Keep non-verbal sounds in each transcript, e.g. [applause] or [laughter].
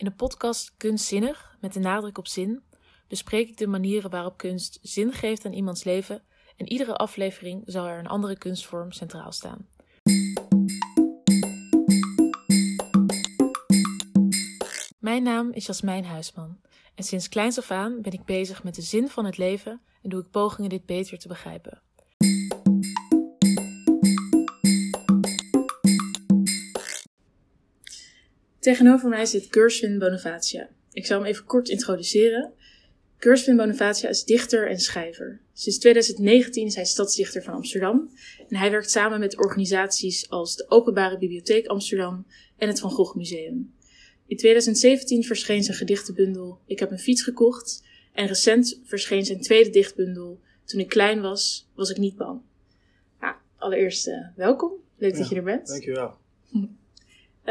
In de podcast Kunstzinnig, met de nadruk op zin, bespreek ik de manieren waarop kunst zin geeft aan iemands leven en iedere aflevering zal er een andere kunstvorm centraal staan. Mijn naam is Jasmijn Huisman en sinds kleins af aan ben ik bezig met de zin van het leven en doe ik pogingen dit beter te begrijpen. Tegenover mij zit Gershwin Bonavacia. Ik zal hem even kort introduceren. Gershwin Bonavacia is dichter en schrijver. Sinds 2019 is hij stadsdichter van Amsterdam en hij werkt samen met organisaties als de Openbare Bibliotheek Amsterdam en het Van Gogh Museum. In 2017 verscheen zijn gedichtenbundel Ik heb een fiets gekocht en recent verscheen zijn tweede dichtbundel Toen ik klein was, was ik niet bang. Nou, allereerst uh, welkom. Leuk dat je er bent. Dankjewel. [laughs]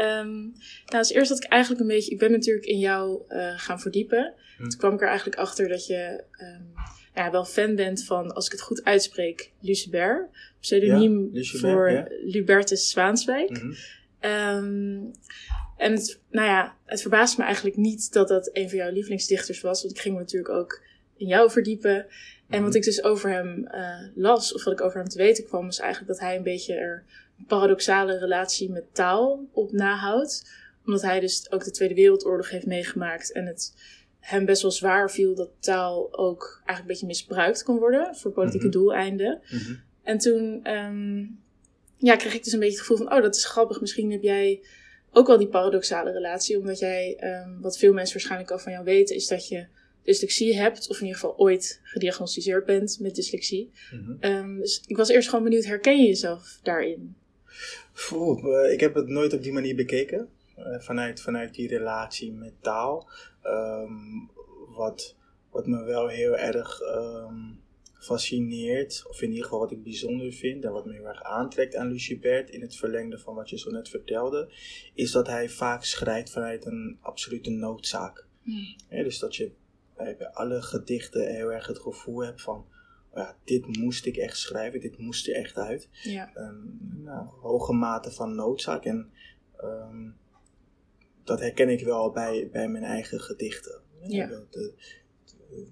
Um, nou, als eerst dat ik eigenlijk een beetje... Ik ben natuurlijk in jou uh, gaan verdiepen. Hm. Toen kwam ik er eigenlijk achter dat je um, ja, wel fan bent van, als ik het goed uitspreek, Lucebert. Pseudoniem ja, voor ja. Lubertus Zwaanswijk. -hmm. um, en het, nou ja, het verbaast me eigenlijk niet dat dat een van jouw lievelingsdichters was. Want ik ging me natuurlijk ook in jou verdiepen. En wat Mhm. ik dus over hem uh, las, of wat ik over hem te weten kwam, was eigenlijk dat hij een beetje er paradoxale relatie met taal op nahoudt. Omdat hij dus ook de Tweede Wereldoorlog heeft meegemaakt. En het hem best wel zwaar viel dat taal ook eigenlijk een beetje misbruikt kon worden voor politieke Mhm. doeleinden. Mm -hmm. En toen um, ja, kreeg ik dus een beetje het gevoel van, oh, dat is grappig. Misschien heb jij ook wel die paradoxale relatie. Omdat jij, um, wat veel mensen waarschijnlijk al van jou weten, is dat je dyslexie hebt. Of in ieder geval ooit gediagnosticeerd bent met dyslexie. Mm -hmm. um, dus ik was eerst gewoon benieuwd, herken je jezelf daarin? Vroeg, uh, ik heb het nooit op die manier bekeken. Uh, vanuit, vanuit die relatie met taal. Um, wat, wat me wel heel erg um, fascineert, of in ieder geval wat ik bijzonder vind en wat me heel erg aantrekt aan Lucibert in het verlengde van wat je zo net vertelde, is dat hij vaak schrijft vanuit een absolute noodzaak. Hmm. Ja, dus dat je bij alle gedichten heel erg het gevoel hebt van, ja, dit moest ik echt schrijven, dit moest er echt uit. Ja. Um, nou, hoge mate van noodzaak en um, dat herken ik wel bij, bij mijn eigen gedichten. Ja. De, de,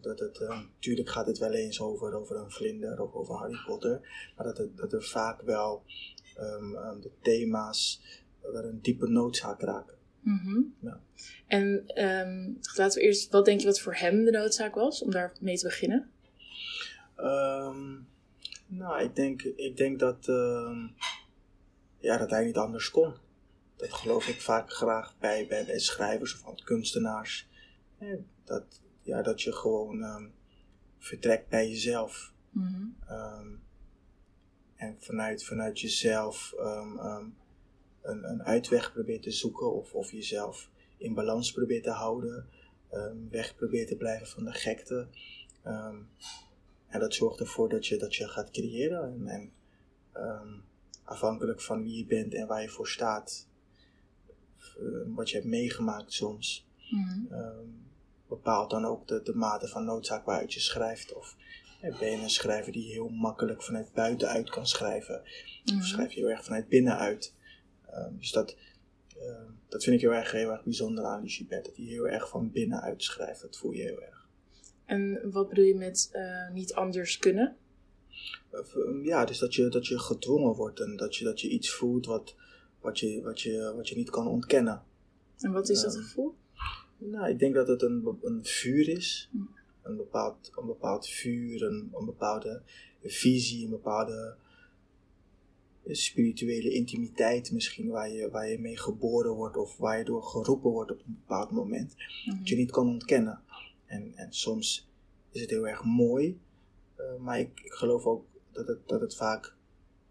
dat het, natuurlijk gaat het wel eens over, over een vlinder of over Harry Potter, maar dat, het, dat er vaak wel de thema's wel een diepe noodzaak raken. Mm -hmm. ja. En laten we eerst, wat denk je wat voor hem de noodzaak was, om daar mee te beginnen? Um, nou, ik denk, ik denk dat, ja, dat hij niet anders kon. Dat geloof ik vaak graag bij, bij, bij schrijvers of kunstenaars. Dat, ja, dat je gewoon um, vertrekt bij jezelf. Mm -hmm. um, en vanuit, vanuit jezelf um, een, een uitweg probeert te zoeken of, of jezelf in balans probeert te houden. weg probeert te blijven van de gekte. En dat zorgt ervoor dat je, dat je gaat creëren. En, en afhankelijk van wie je bent en waar je voor staat, wat je hebt meegemaakt soms. Mm bepaalt dan ook de, de mate van noodzaak waaruit je schrijft. Of ja, ben je een schrijver die heel makkelijk vanuit buitenuit kan schrijven? Of schrijf je heel erg vanuit binnenuit? Um, dus dat, uh, dat vind ik heel erg, heel erg bijzonder aan Lucibert. Dat hij heel erg van binnenuit schrijft. Dat voel je heel erg. En wat bedoel je met uh, niet anders kunnen? Uh, ja, dus dat je, dat je gedwongen wordt en dat je, dat je iets voelt wat, wat, je, wat, je, wat je niet kan ontkennen. En wat is dat gevoel? Nou, ik denk dat het een, een vuur is. Een bepaald, een bepaald vuur, een, een bepaalde visie, een bepaalde spirituele intimiteit misschien, waar je, waar je mee geboren wordt of waar je door geroepen wordt op een bepaald moment. Mhm. Mm -hmm. Dat je niet kan ontkennen. En, en soms is het heel erg mooi, uh, maar ik, ik geloof ook dat het, dat het vaak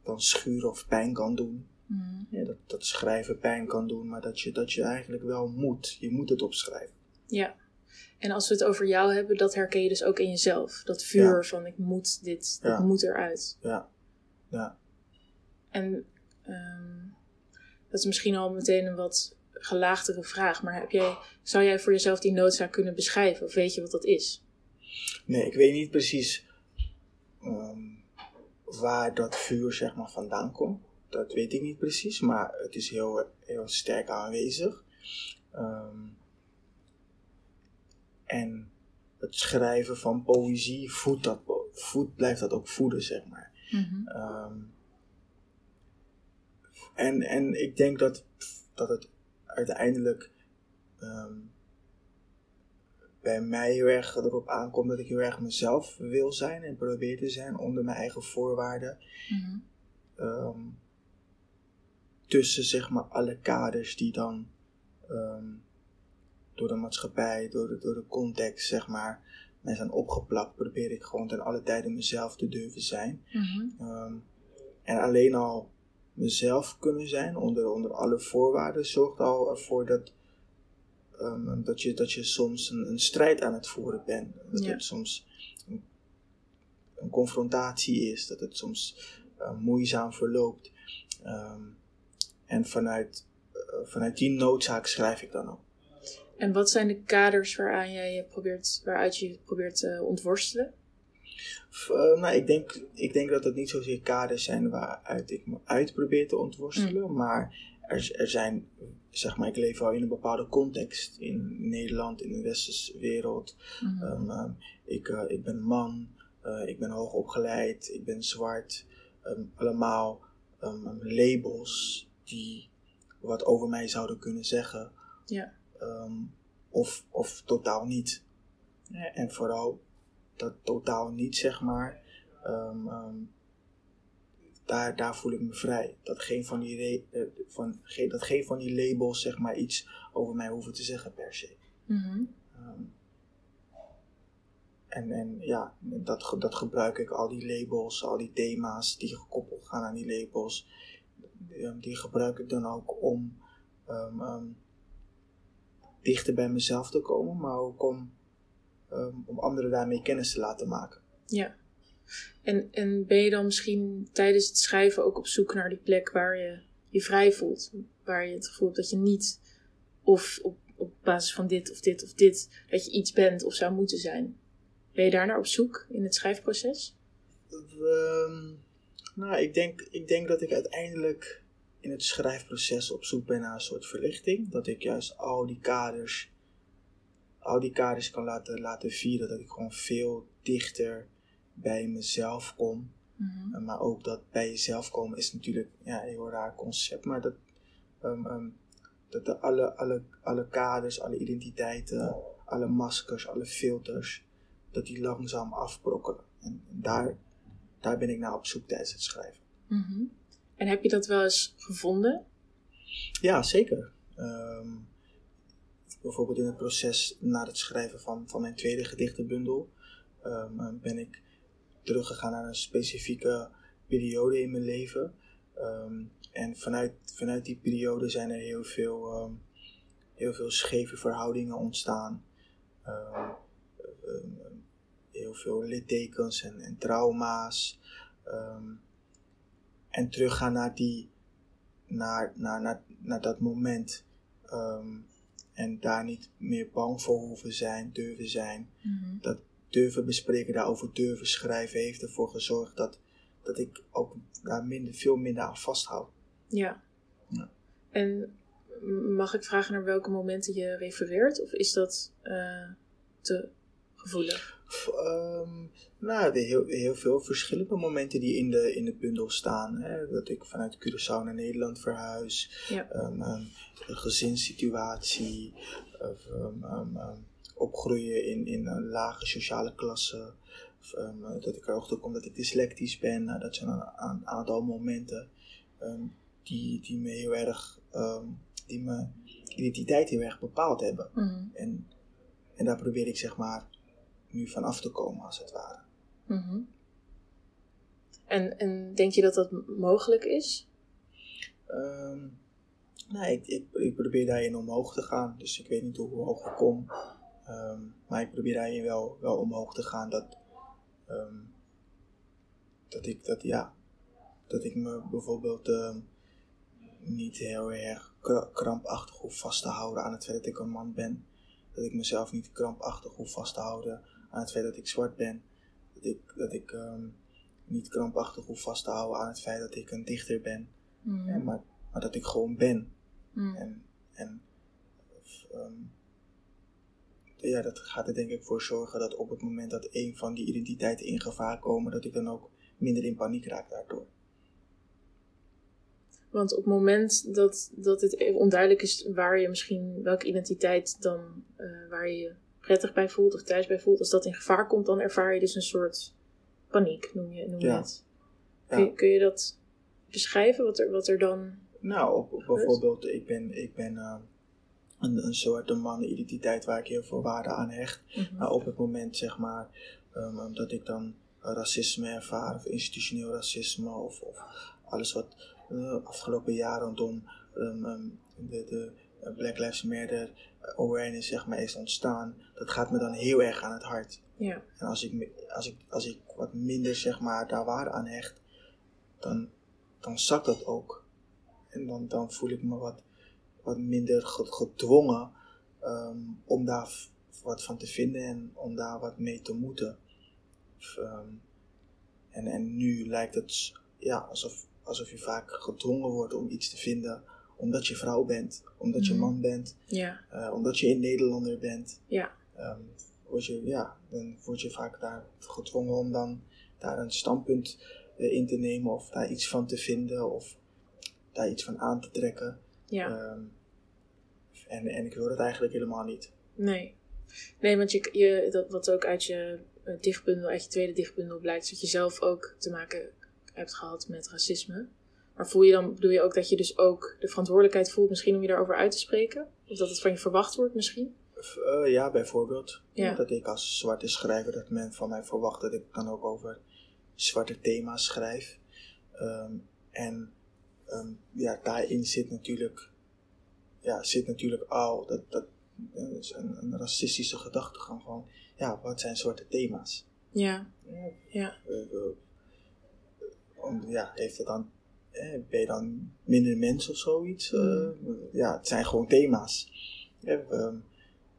dan schuren of pijn kan doen. Mm. Ja, dat, dat schrijven pijn kan doen, maar dat je, dat je eigenlijk wel moet. Je moet het opschrijven. Ja. En als we het over jou hebben, dat herken je dus ook in jezelf. Dat vuur ja. van ik moet dit, dat ja. moet eruit. Ja. Ja. En um, dat is misschien al meteen een wat gelaagdere vraag, maar heb jij, zou jij voor jezelf die noodzaak kunnen beschrijven? Of weet je wat dat is? Nee, ik weet niet precies um, waar dat vuur zeg maar vandaan komt. Dat weet ik niet precies, maar het is heel, heel sterk aanwezig. Um, En het schrijven van poëzie voedt dat, voedt, blijft dat ook voeden, zeg maar. Mhm. Ehm, en, en ik denk dat, dat het uiteindelijk ehm, bij mij heel erg erop aankomt dat ik heel erg mezelf wil zijn en probeer te zijn onder mijn eigen voorwaarden. Mhm. Ehm, tussen zeg maar alle kaders die dan ehm, door de maatschappij, door de, door de context zeg maar, mij zijn opgeplakt, probeer ik gewoon ten alle tijden mezelf te durven zijn. Mhm. En alleen al mezelf kunnen zijn onder, onder alle voorwaarden zorgt al ervoor dat, ehm, dat, je, dat je soms een, een strijd aan het voeren bent. Dat Ja. het soms een, een confrontatie is, dat het soms eh, moeizaam verloopt. Ehm, en vanuit, eh, vanuit die noodzaak schrijf ik dan ook. En wat zijn de kaders waaraan jij je probeert, waaruit je je probeert te ontworstelen? Eh, nou, ik denk, ik denk dat het niet zozeer kaders zijn waaruit ik me uit probeer te ontworstelen, maar er, er zijn, zeg maar, ik leef wel in een bepaalde context. In Nederland, in de westerse wereld. Mhm. Ehm, ehm, ik, eh, ik ben man, eh, ik ben hoogopgeleid, ik ben zwart. Ehm, allemaal labels die wat over mij zouden kunnen zeggen. Ja. Of, of totaal niet. En vooral dat totaal niet, zeg maar. ehm, ehm, daar, daar voel ik me vrij. Dat geen van die, eh, van, geen, dat geen van die labels, zeg maar, iets over mij hoeven te zeggen per se. Mhm. Ehm, en, en ja, dat, dat gebruik ik, al die labels, al die thema's die gekoppeld gaan aan die labels, die, die gebruik ik dan ook om dichter bij mezelf te komen, maar ook om, ehm, om anderen daarmee kennis te laten maken. Ja. En, en ben je dan misschien tijdens het schrijven ook op zoek naar die plek waar je je vrij voelt? Waar je het gevoel hebt dat je niet, of op, op basis van dit of dit of dit, dat je iets bent of zou moeten zijn? Ben je daar naar op zoek in het schrijfproces? Ehm, nou, ik denk, ik denk dat ik uiteindelijk in het schrijfproces op zoek ben naar een soort verlichting. Dat ik juist al die kaders, al die kaders kan laten, laten vieren. Dat ik gewoon veel dichter bij mezelf kom. Mhm. Maar ook dat bij jezelf komen is natuurlijk ja, een heel raar concept. Maar dat, ehm, ehm, dat de alle, alle, alle kaders, alle identiteiten, alle maskers, alle filters, dat die langzaam afbrokkelen. En daar, daar ben ik naar op zoek tijdens het schrijven. Mhm. En heb je dat wel eens gevonden? Ja, zeker. Ehm, bijvoorbeeld in het proces na het schrijven van, van mijn tweede gedichtenbundel ehm, eh, ben ik teruggegaan naar een specifieke periode in mijn leven. Ehm, en vanuit, vanuit die periode zijn er heel veel, ehm, heel veel scheve verhoudingen ontstaan. Heel veel littekens en, en trauma's. En teruggaan naar die, naar, naar, naar, naar dat moment. En daar niet meer bang voor hoeven zijn, durven zijn. Dat durven bespreken, daarover durven schrijven, heeft ervoor gezorgd dat, dat ik ook daar minder, veel minder aan vasthoud. Ja. Ja. En mag ik vragen naar welke momenten je refereert? Of is dat eh, te gevoelig? Ehm, nou, er heel, heel veel verschillende momenten die in de, in de bundel staan. Hè? Dat ik vanuit Curaçao naar Nederland verhuis. Ja. Ehm, ehm, een gezinssituatie. Of, opgroeien in, in een lage sociale klasse. Of, dat ik erachter kom dat ik dyslectisch ben. Nou, dat zijn een, aantal momenten die, die me heel erg, die mijn identiteit heel erg bepaald hebben. Mhm. En, en daar probeer ik zeg maar nu van af te komen als het ware. Mhm. En, en denk je dat dat mogelijk is? Ehm, nou, ik, ik, ik probeer daarin omhoog te gaan, dus ik weet niet hoe hoog ik kom. Ehm, maar ik probeer daarin wel, wel omhoog te gaan dat, ehm, dat ik dat ja, dat ik me bijvoorbeeld niet heel erg kra- krampachtig hoef vast te houden aan het feit dat ik een man ben. Dat ik mezelf niet krampachtig hoef vast te houden aan het feit dat ik zwart ben. Dat ik, dat ik ehm, niet krampachtig hoef vast te houden aan het feit dat ik een dichter ben. Mhm. Ja, maar, maar dat ik gewoon ben. Mhm. En, en ehm, ja, dat gaat er denk ik voor zorgen dat op het moment dat een van die identiteiten in gevaar komen, dat ik dan ook minder in paniek raak daardoor. Want op het moment dat, dat het onduidelijk is waar je misschien welke identiteit dan eh, waar je prettig bij voelt of thuis bij voelt, als dat in gevaar komt, dan ervaar je dus een soort paniek, noem je, noem je Ja. het. Kun, je, kun je dat beschrijven, wat er, wat er dan. Nou, bijvoorbeeld, ik ben, ik ben eh, een, een soort een mannenidentiteit waar ik heel veel waarde aan hecht. Maar op het moment, zeg maar, ehm, dat ik dan racisme ervaar, of institutioneel racisme, of, of alles wat de afgelopen jaren rondom ehm, ehm, de, de eh, Black Lives Matter awareness, zeg maar, is ontstaan, dat gaat me dan heel erg aan het hart. Ja, En als ik, als ik, als ik wat minder, zeg maar, daar waarde aan hecht, dan, dan zakt dat ook. En dan, dan voel ik me wat, wat minder ge- gedwongen ehm, om daar wat van te vinden en om daar wat mee te moeten. Ehm, en, en nu lijkt het ja, alsof, alsof je vaak gedwongen wordt om iets te vinden omdat je vrouw bent, omdat je Mhm. man bent, ja, eh, omdat je een Nederlander bent. ja, Ehm, word je, ja, dan word je vaak daar gedwongen om dan daar een standpunt eh, in te nemen of daar iets van te vinden of daar iets van aan te trekken. ja. Ehm, en, en ik wil dat eigenlijk helemaal niet. Nee. Nee, want je, je, dat, wat ook uit je eh, dichtbundel, uit je tweede dichtbundel blijkt, is dat je zelf ook te maken hebt gehad met racisme. Maar voel je dan, bedoel je ook dat je dus ook de verantwoordelijkheid voelt, misschien om je daarover uit te spreken? Of dat het van je verwacht wordt misschien? Eh, ja, bijvoorbeeld. Ja. Dat ik als zwarte schrijver, dat men van mij verwacht dat ik dan ook over zwarte thema's schrijf. Ehm, en ehm, ja, daarin zit natuurlijk, ja, zit natuurlijk al dat, dat, dat is een, een racistische gedachtegang van, ja, wat zijn zwarte thema's? Ja, ja, Eh, eh, ja, heeft het dan, eh, ben je dan minder mens of zoiets? Eh, ja, het zijn gewoon thema's. Eh, ehm,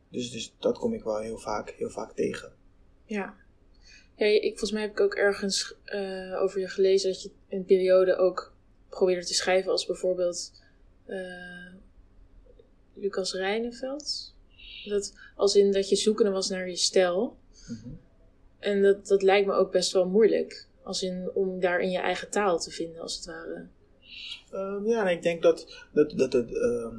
dus, dus dat kom ik wel heel vaak, heel vaak tegen. ja. ja ik, volgens mij heb ik ook ergens eh, over je gelezen dat je een periode ook probeerde te schrijven als bijvoorbeeld eh, Lucas Rijneveld. Dat, als in dat je zoekende was naar je stijl. Mhm. En dat, dat lijkt me ook best wel moeilijk. Als in om daar in je eigen taal te vinden, als het ware. Ehm, ja, en ik denk dat, dat, dat het. ehm,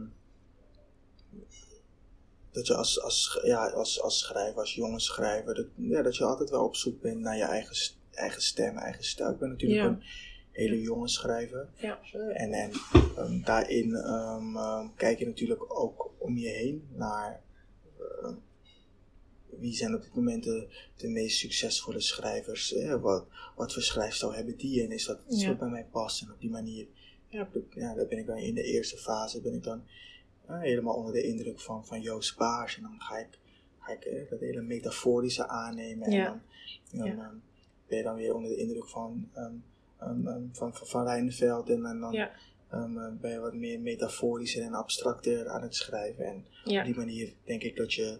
dat je als, als, ja, als, als schrijver, als jonge schrijver, dat, ja, dat je altijd wel op zoek bent naar je eigen, eigen stem, eigen stijl. Ik ben natuurlijk Ja. een hele jonge schrijver. Ja. En, en ehm, daarin kijk je natuurlijk ook om je heen naar wie zijn op dit moment de, de meest succesvolle schrijvers. Wat, wat voor schrijfstijl hebben die en is dat iets Ja. wat bij mij past? En op die manier, ja, ja, daar ben ik dan in de eerste fase, ben ik dan eh, helemaal onder de indruk van, van Joost Baars. En dan ga ik, ga ik eh, dat hele metaforische aannemen. Ja. En dan, dan ben je dan weer onder de indruk van, ehm, ehm, ehm, van, van, van Rijneveld. En, en dan Ja. eh, ben je wat meer metaforischer en abstracter aan het schrijven. En op die manier denk ik dat je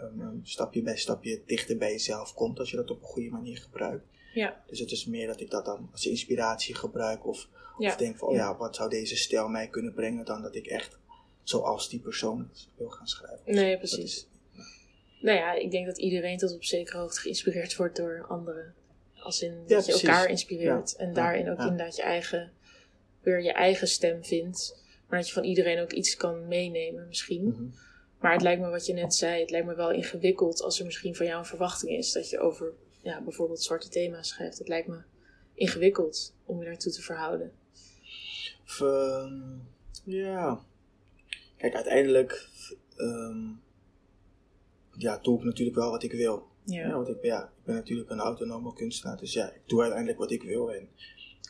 ehm, stapje bij stapje dichter bij jezelf komt als je dat op een goede manier gebruikt. Ja. Dus het is meer dat ik dat dan als inspiratie gebruik of, Ja. of denk van, oh Ja. wat zou deze stijl mij kunnen brengen dan dat ik echt zoals die persoon wil gaan schrijven. Nee, precies. is- Nou ja, ik denk dat iedereen tot op zekere hoogte geïnspireerd wordt door anderen. Als in Ja, dat je precies. elkaar inspireert. Ja. En Ja. daarin ook Ja. inderdaad je eigen, weer je eigen stem vindt. Maar dat je van iedereen ook iets kan meenemen misschien. Mhm. Maar het lijkt me wat je net zei, het lijkt me wel ingewikkeld als er misschien van jou een verwachting is dat je over ja, bijvoorbeeld zwarte thema's schrijft. Het lijkt me ingewikkeld om je daartoe te verhouden. Of, ehm, ja. Kijk, uiteindelijk ehm, ja, doe ik natuurlijk wel wat ik wil. Ja, Ja, want ik, ja, ik ben natuurlijk een autonome kunstenaar, dus ja, ik doe uiteindelijk wat ik wil. En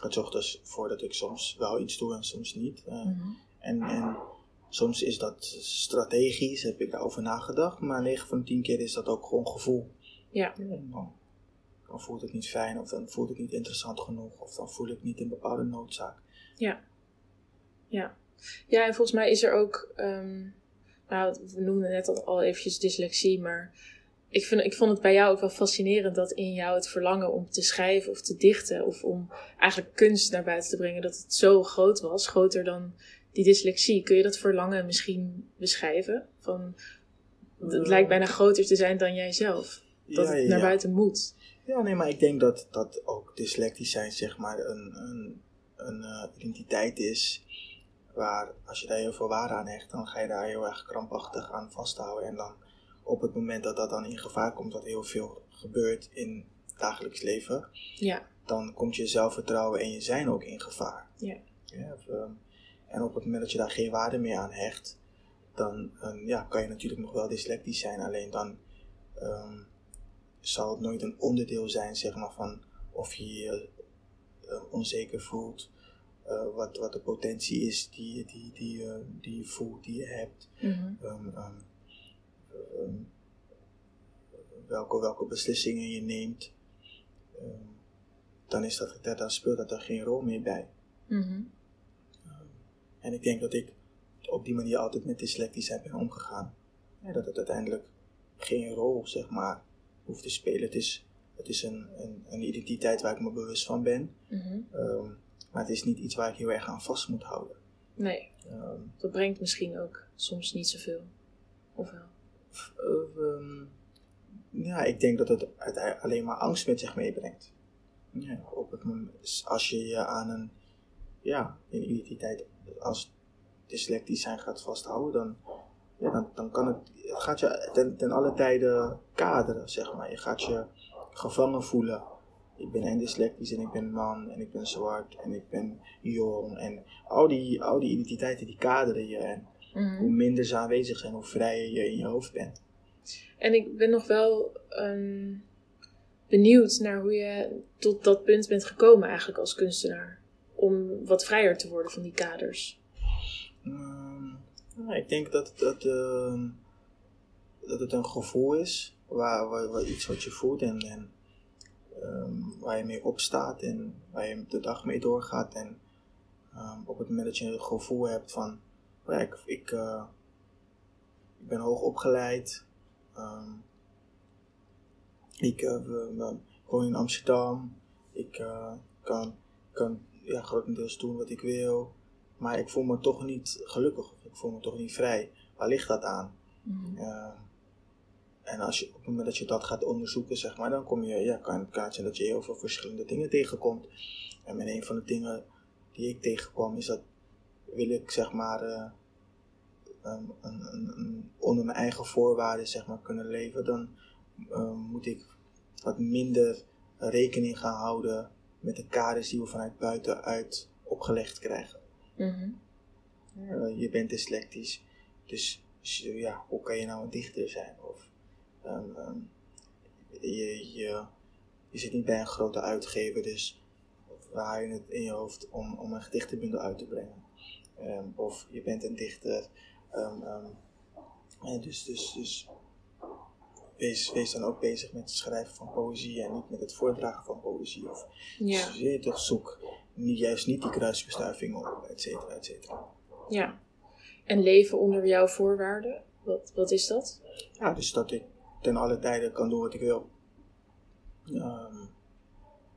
het zorgt dus voor dat ik soms wel iets doe en soms niet. Mhm. en, en soms is dat strategisch, heb ik daarover nagedacht, maar 9 van de 10 keer is dat ook gewoon gevoel. ja. Ja, dan, dan voelt het niet fijn, of dan voelt het niet interessant genoeg, of dan voel ik niet een bepaalde noodzaak. Ja. Ja. Ja, en volgens mij is er ook, ehm, nou, we noemden net al, al eventjes dyslexie, maar ik, vind, ik vond het bij jou ook wel fascinerend dat in jou het verlangen om te schrijven of te dichten of om eigenlijk kunst naar buiten te brengen, dat het zo groot was, groter dan die dyslexie. Kun je dat verlangen misschien beschrijven? Van Het lijkt bijna groter te zijn dan jijzelf. Dat Ja, het naar buiten moet. Ja, nee, maar ik denk dat, dat ook dyslectisch zijn, zeg maar, een, een, een eh, identiteit is. Waar als je daar heel veel waarde aan hecht, dan ga je daar heel erg krampachtig aan vasthouden. En dan op het moment dat dat dan in gevaar komt, dat heel veel gebeurt in het dagelijks leven, Ja. dan komt je zelfvertrouwen en je zijn ook in gevaar. Ja. Ja, of, ehm, en op het moment dat je daar geen waarde meer aan hecht, dan ehm, ja, kan je natuurlijk nog wel dyslectisch zijn, alleen dan ehm, zal het nooit een onderdeel zijn zeg maar, van of je je eh, onzeker voelt, eh, wat, wat de potentie is die, je- die, die, die je voelt, die je hebt, Mhm. ehm, ehm, ehm, welke, welke beslissingen je neemt. Ehm, dan, is dat, dan speelt dat er geen rol meer bij. Mhm. En ik denk dat ik op die manier altijd met dyslectisch ben omgegaan. Dat het uiteindelijk geen rol, zeg maar, hoeft te spelen. Het is, het is een, een, een identiteit waar ik me bewust van ben. Mhm. Ehm, maar het is niet iets waar ik heel erg aan vast moet houden. Nee, Ehm, dat brengt misschien ook soms niet zoveel. Of wel? eh, ehm, ja, ik denk dat het alleen maar angst met zich meebrengt. Ja, op het moment, als je je aan een, ja, een identiteit als dyslectisch zijn gaat vasthouden, dan, ja, dan, dan kan het, het gaat je ten, ten alle tijden kaderen, zeg maar. Je gaat je gevangen voelen. Ik ben en dyslectisch en ik ben man en ik ben zwart en ik ben jong. En al die, al die identiteiten die kaderen je. En Mhm. hoe minder ze aanwezig zijn, hoe vrijer je in je hoofd bent. En ik ben nog wel ehm, benieuwd naar hoe je tot dat punt bent gekomen eigenlijk als kunstenaar. Om wat vrijer te worden van die kaders. Ehm, ja, ik denk dat, dat, ehm, dat het een gevoel is, waar, waar, waar iets wat je voelt en, en ehm, waar je mee opstaat en waar je de dag mee doorgaat. En op het moment dat je een gevoel hebt van, oh ja, ik, ik, eh, ik ben hoog opgeleid, ik eh, we- woon in Amsterdam, ik eh, kan, kan ja, grotendeels doen wat ik wil. Maar ik voel me toch niet gelukkig. Ik voel me toch niet vrij. Waar ligt dat aan? Mhm. En als je, op het moment dat je dat gaat onderzoeken, zeg maar, dan kom je, ja, kan, kan het zijn dat je heel veel verschillende dingen tegenkomt. En met een van de dingen die ik tegenkwam, is dat wil ik, zeg maar, eh, een, een, een, een- onder mijn eigen voorwaarden, zeg maar, kunnen leven, dan eh, moet ik wat minder rekening gaan houden met de kaders die we vanuit buitenuit opgelegd krijgen. Mhm. Je bent dyslectisch, dus ja, hoe kan je nou een dichter zijn? Of ehm, ehm, je, je, je zit niet bij een grote uitgever, dus waar haal je het in je hoofd om, om een gedichtenbundel uit te brengen? Ehm, of je bent een dichter, dus, dus, dus wees, wees dan ook bezig met het schrijven van poëzie en niet met het voordragen van poëzie. Of Ja, dus toch zoek niet, juist niet die kruisbestuiving op, et cetera, et cetera. ja. En leven onder jouw voorwaarden, wat, wat is dat? Ja, dus dat ik ten alle tijden kan doen wat ik wil. Ehm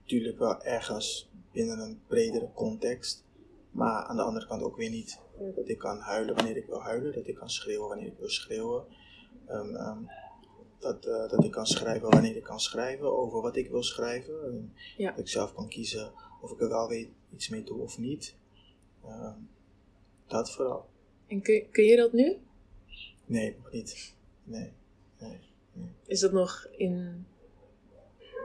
tuurlijk wel ergens binnen een bredere context, maar aan de andere kant ook weer niet. Dat ik kan huilen wanneer ik wil huilen, dat ik kan schreeuwen wanneer ik wil schreeuwen. Ehm, ehm, dat, eh, dat ik kan schrijven wanneer ik kan schrijven, over wat ik wil schrijven. En Ja. Dat ik zelf kan kiezen of ik er wel weet iets mee doe of niet. Ehm, dat vooral. En kun, kun je dat nu? Nee, nog niet. Nee. nee. Is dat nog in...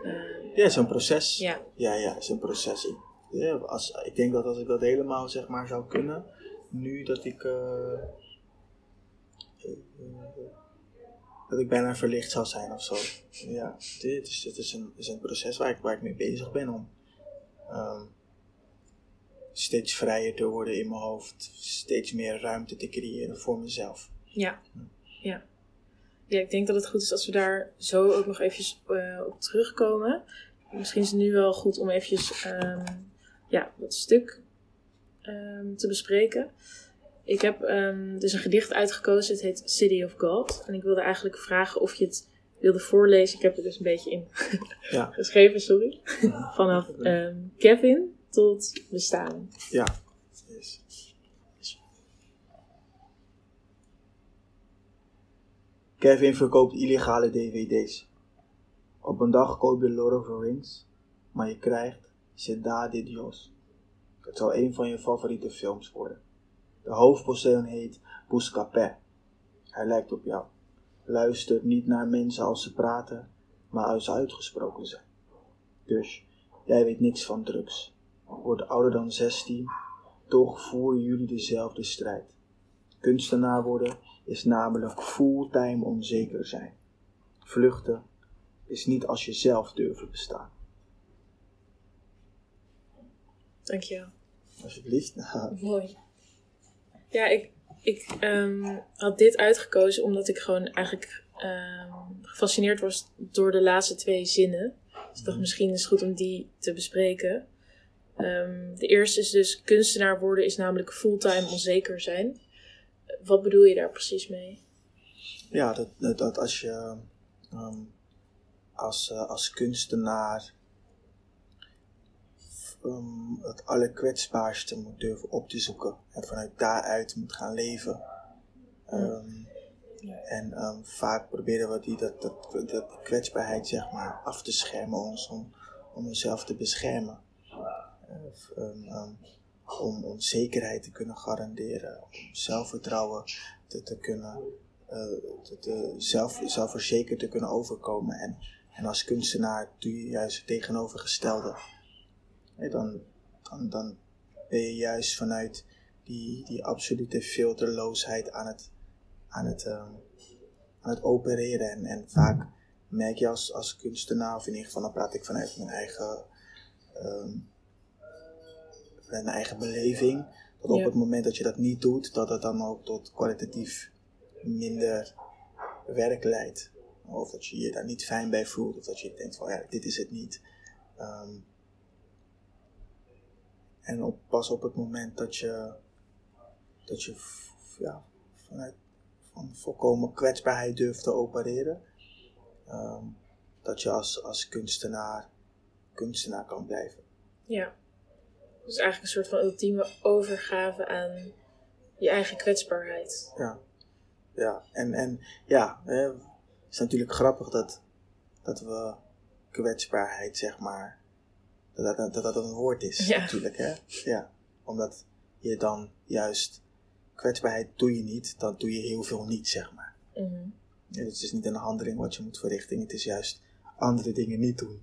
eh, Ja, een proces. ja, Ja, ja, een proces. Ik, ja, als, ik denk dat als ik dat helemaal zeg maar zou kunnen, nu dat ik. eh, dat ik bijna verlicht zou zijn of zo. Ja, dit is, het is, een, is een proces waar ik, waar ik mee bezig ben om ehm, steeds vrijer te worden in mijn hoofd, steeds meer ruimte te creëren voor mezelf. ja, ja. Ja, ik denk dat het goed is als we daar zo ook nog eventjes eh, op terugkomen. Misschien is het nu wel goed om eventjes ehm, ja, dat stuk ehm, te bespreken. Ik heb ehm, dus een gedicht uitgekozen. Het heet City of God. En ik wilde eigenlijk vragen of je het wilde voorlezen. Ik heb er dus een beetje in [laughs] Ja. geschreven, sorry. Vanaf ehm, Kevin tot bestaan. Ja. Yes. Kevin verkoopt illegale dvd's. Op een dag koop je Lord of the Rings, maar je krijgt Cidade de Dios. Het zal een van je favoriete films worden. De hoofdpersoon heet Buscapé. Hij lijkt op jou. Luistert niet naar mensen als ze praten, maar als ze uitgesproken zijn. Dus, jij weet niks van drugs. Wordt ouder dan 16, toch voeren jullie dezelfde strijd. Kunstenaar worden is namelijk fulltime onzeker zijn. Vluchten is niet als je zelf durven bestaan. Dankjewel. Alsjeblieft. [laughs] Mooi. Ja, ik, ik ehm, had dit uitgekozen omdat ik gewoon eigenlijk ehm, gefascineerd was door de laatste twee zinnen. Dus ik dacht, misschien is het goed om die te bespreken. Ehm, de eerste is dus kunstenaar worden is namelijk fulltime onzeker zijn. Wat bedoel je daar precies mee? Ja, dat, dat, als je als, eh, als kunstenaar ehm, het allerkwetsbaarste moet durven op te zoeken en vanuit daaruit moet gaan leven. Ehm, En ehm, vaak proberen we die, dat, dat, dat kwetsbaarheid zeg maar, af te schermen ons, om, om onszelf te beschermen. Eh, ehm, om, om zekerheid te kunnen garanderen, om zelfvertrouwen te, te kunnen, te, te- zelf, zelfverzekerd te kunnen overkomen. En, en als kunstenaar doe je juist het tegenovergestelde. Dan, dan, dan ben je juist vanuit die, die absolute filterloosheid aan het, aan het, ehm, aan het opereren. En, en vaak merk je als, als kunstenaar, of in ieder geval dan praat ik vanuit mijn eigen, ehm, vanuit mijn eigen beleving, dat op Ja. het moment dat je dat niet doet, dat het dan ook tot kwalitatief minder werk leidt. Of dat je je daar niet fijn bij voelt, of dat je denkt van ja, dit is het niet. Ehm, en op, pas op het moment dat je, dat je ja, vanuit van volkomen kwetsbaarheid durft te opereren, ehm, dat je als, als kunstenaar kunstenaar kan blijven. Ja. Dus eigenlijk een soort van ultieme overgave aan je eigen kwetsbaarheid. Ja, ja. En, en ja, hè, het is natuurlijk grappig dat, dat we kwetsbaarheid, zeg maar, dat dat, dat, dat een woord is Ja. natuurlijk. Hè? Ja, omdat je dan juist, kwetsbaarheid doe je niet, dan doe je heel veel niet, zeg maar. Ja, het is niet een handeling wat je moet verrichten, het is juist andere dingen niet doen.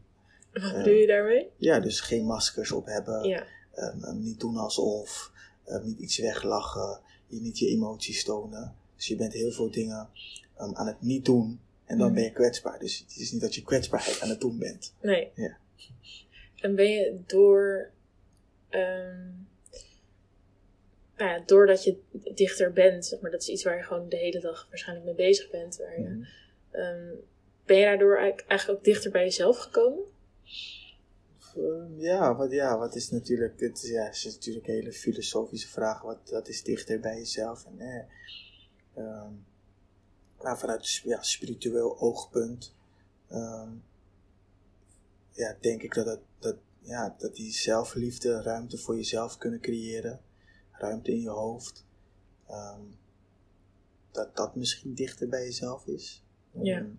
Wat bedoel je daarmee? Ja, dus geen maskers op hebben, Ja. Ehm, ehm, niet doen alsof, ehm, niet iets weglachen, je niet je emoties tonen. Dus je bent heel veel dingen ehm, aan het niet doen en dan Mhm. ben je kwetsbaar. Dus het is niet dat je kwetsbaarheid aan het doen bent. Nee. Ja. En ben je door. ehm nou ja, doordat je dichter bent, zeg maar, dat is iets waar je gewoon de hele dag waarschijnlijk mee bezig bent. Waar je, Mhm. ehm, ben je daardoor eigenlijk ook dichter bij jezelf gekomen? Ehm, ja, wat, ja, wat is natuurlijk, dit is, ja, is natuurlijk een hele filosofische vraag. Wat, wat is dichter bij jezelf? En, eh, nou, vanuit ja, spiritueel oogpunt ja, denk ik dat, het, dat, ja, dat die zelfliefde, ruimte voor jezelf kunnen creëren, ruimte in je hoofd, ehm, dat dat misschien dichter bij jezelf is. Ja. Ehm,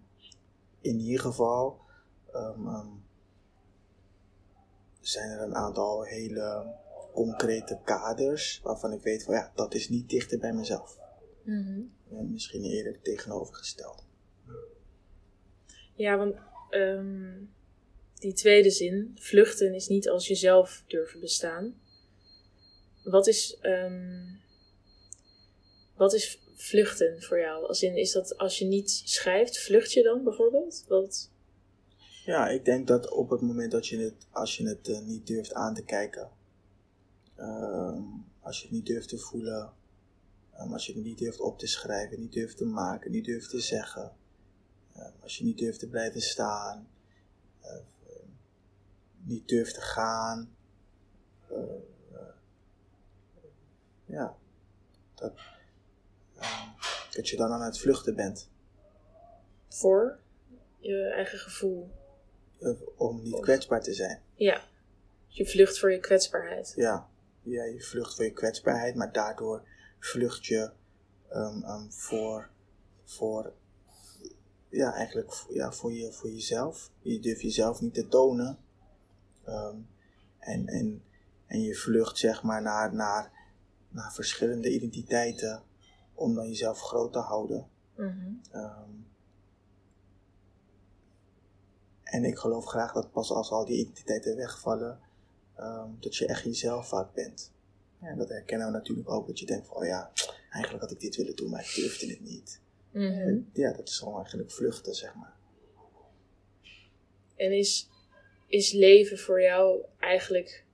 in ieder geval ehm, zijn er een aantal hele concrete kaders waarvan ik weet van ja, dat is niet dichter bij mezelf. Ja, misschien eerder het tegenovergestelde. Ja, want ehm, die tweede zin, vluchten is niet als jezelf durven bestaan. Wat is, ehm, wat is vluchten voor jou? Als in, is dat als je niet schrijft, vlucht je dan bijvoorbeeld? Wat? Ja, ik denk dat op het moment dat je het, als je het eh, niet durft aan te kijken, ehm, als je het niet durft te voelen, ehm, als je het niet durft op te schrijven, niet durft te maken, niet durft te zeggen, als je niet durft te blijven staan, niet durft te gaan, eh, eh, ja, dat, ehm, dat je dan aan het vluchten bent. Voor je eigen gevoel. eh, om niet kwetsbaar te zijn. Ja. Je vlucht voor je kwetsbaarheid. Ja, ja, je vlucht voor je kwetsbaarheid, maar daardoor vlucht je ehm, ehm, voor, voor ja, eigenlijk ja, voor, je, voor jezelf. Je durft jezelf niet te tonen. Ehm, en, en, en je vlucht zeg maar naar, naar, naar verschillende identiteiten om dan jezelf groot te houden. Mhm. Ehm, en ik geloof graag dat pas als al die identiteiten wegvallen, ehm, dat je echt jezelf vaak bent. En dat herkennen we natuurlijk ook, dat je denkt van, oh ja, eigenlijk had ik dit willen doen, maar ik durfde het niet. Mhm. Ja, dat is gewoon eigenlijk vluchten, zeg maar. En is, is leven voor jou eigenlijk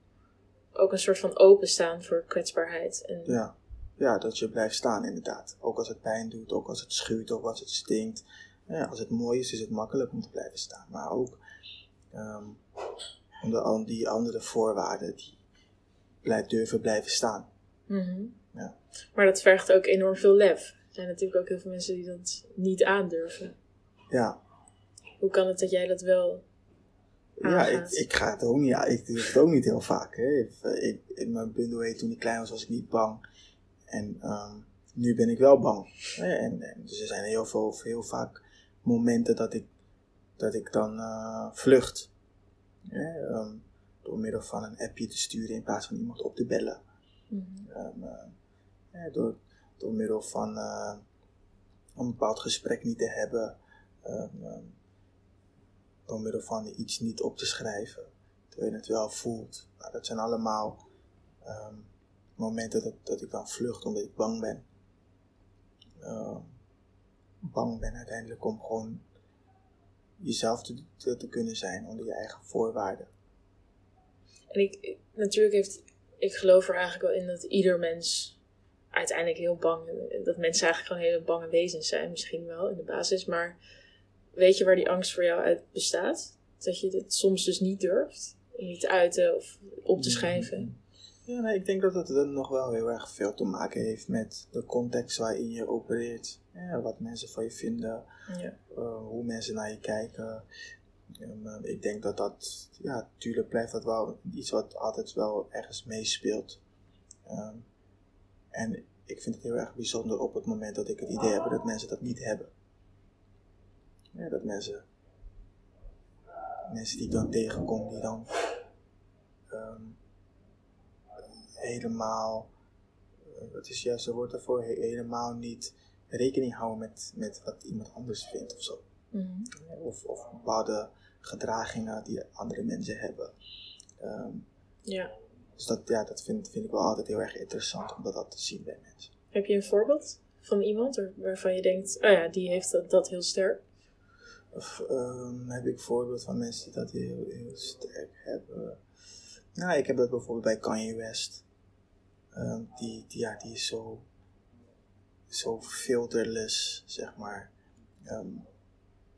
ook een soort van openstaan voor kwetsbaarheid? En, Ja. ja, dat je blijft staan inderdaad. Ook als het pijn doet, ook als het schuurt, ook als het stinkt. Ja, als het mooi is, is het makkelijk om te blijven staan. Maar ook ehm, onder al die andere voorwaarden, die blijf, durven blijven staan. Mhm. Ja. Maar dat vergt ook enorm veel lef. Er zijn natuurlijk ook heel veel mensen die dat niet aandurven. Ja, Hoe kan het dat jij dat wel ja ik, ik ga het ook niet, ja, ik doe het ook niet heel vaak. Hè. Ik, ik, in mijn bundel heet toen ik klein was, was ik niet bang. En ehm, nu ben ik wel bang. Hè. En, en dus er zijn heel, veel, heel vaak momenten dat ik, dat ik dan eh, vlucht. Hè. Ehm, door middel van een appje te sturen in plaats van iemand op te bellen. Mhm. Ehm, eh, door, door middel van eh, een bepaald gesprek niet te hebben. Door middel van iets niet op te schrijven. Terwijl je het wel voelt. Nou, dat zijn allemaal ehm, momenten dat, dat ik dan vlucht omdat ik bang ben. Ehm, bang ben uiteindelijk om gewoon jezelf te, te, kunnen zijn onder je eigen voorwaarden. En ik- natuurlijk heeft, ik geloof er eigenlijk wel in dat ieder mens uiteindelijk heel bang, dat mensen eigenlijk gewoon hele bange wezens zijn, misschien wel in de basis. Maar weet je waar die angst voor jou uit bestaat? Dat je het soms dus niet durft niet te uiten of op te schrijven. Ja, nee, ik denk dat het dan nog wel heel erg veel te maken heeft met de context waarin je opereert. Ja, wat mensen van je vinden, Ja. eh, hoe mensen naar je kijken. En, eh, ik denk dat dat, ja, tuurlijk blijft dat wel iets wat altijd wel ergens meespeelt. Ehm, en ik vind het heel erg bijzonder op het moment dat ik het idee heb dat mensen dat niet hebben. Ja, dat mensen, mensen die ik dan tegenkom, die dan ehm, helemaal, eh, wat is juist het woord daarvoor, He- helemaal niet rekening houden met, met wat iemand anders vindt of zo. Mhm. Of, of bepaalde gedragingen die andere mensen hebben. Ehm, ja. dus dat, ja, dat vind, vind ik wel altijd heel erg interessant om dat, te zien bij mensen. Heb je een voorbeeld van iemand waar- waarvan je denkt, oh ja, die heeft dat, dat heel sterk? Of ehm, heb ik voorbeeld van mensen die dat heel, heel sterk hebben? Nou, ik heb dat bijvoorbeeld bij Kanye West. Ehm, die, die, ja, die is zo, zo filterless, zeg maar. Ehm,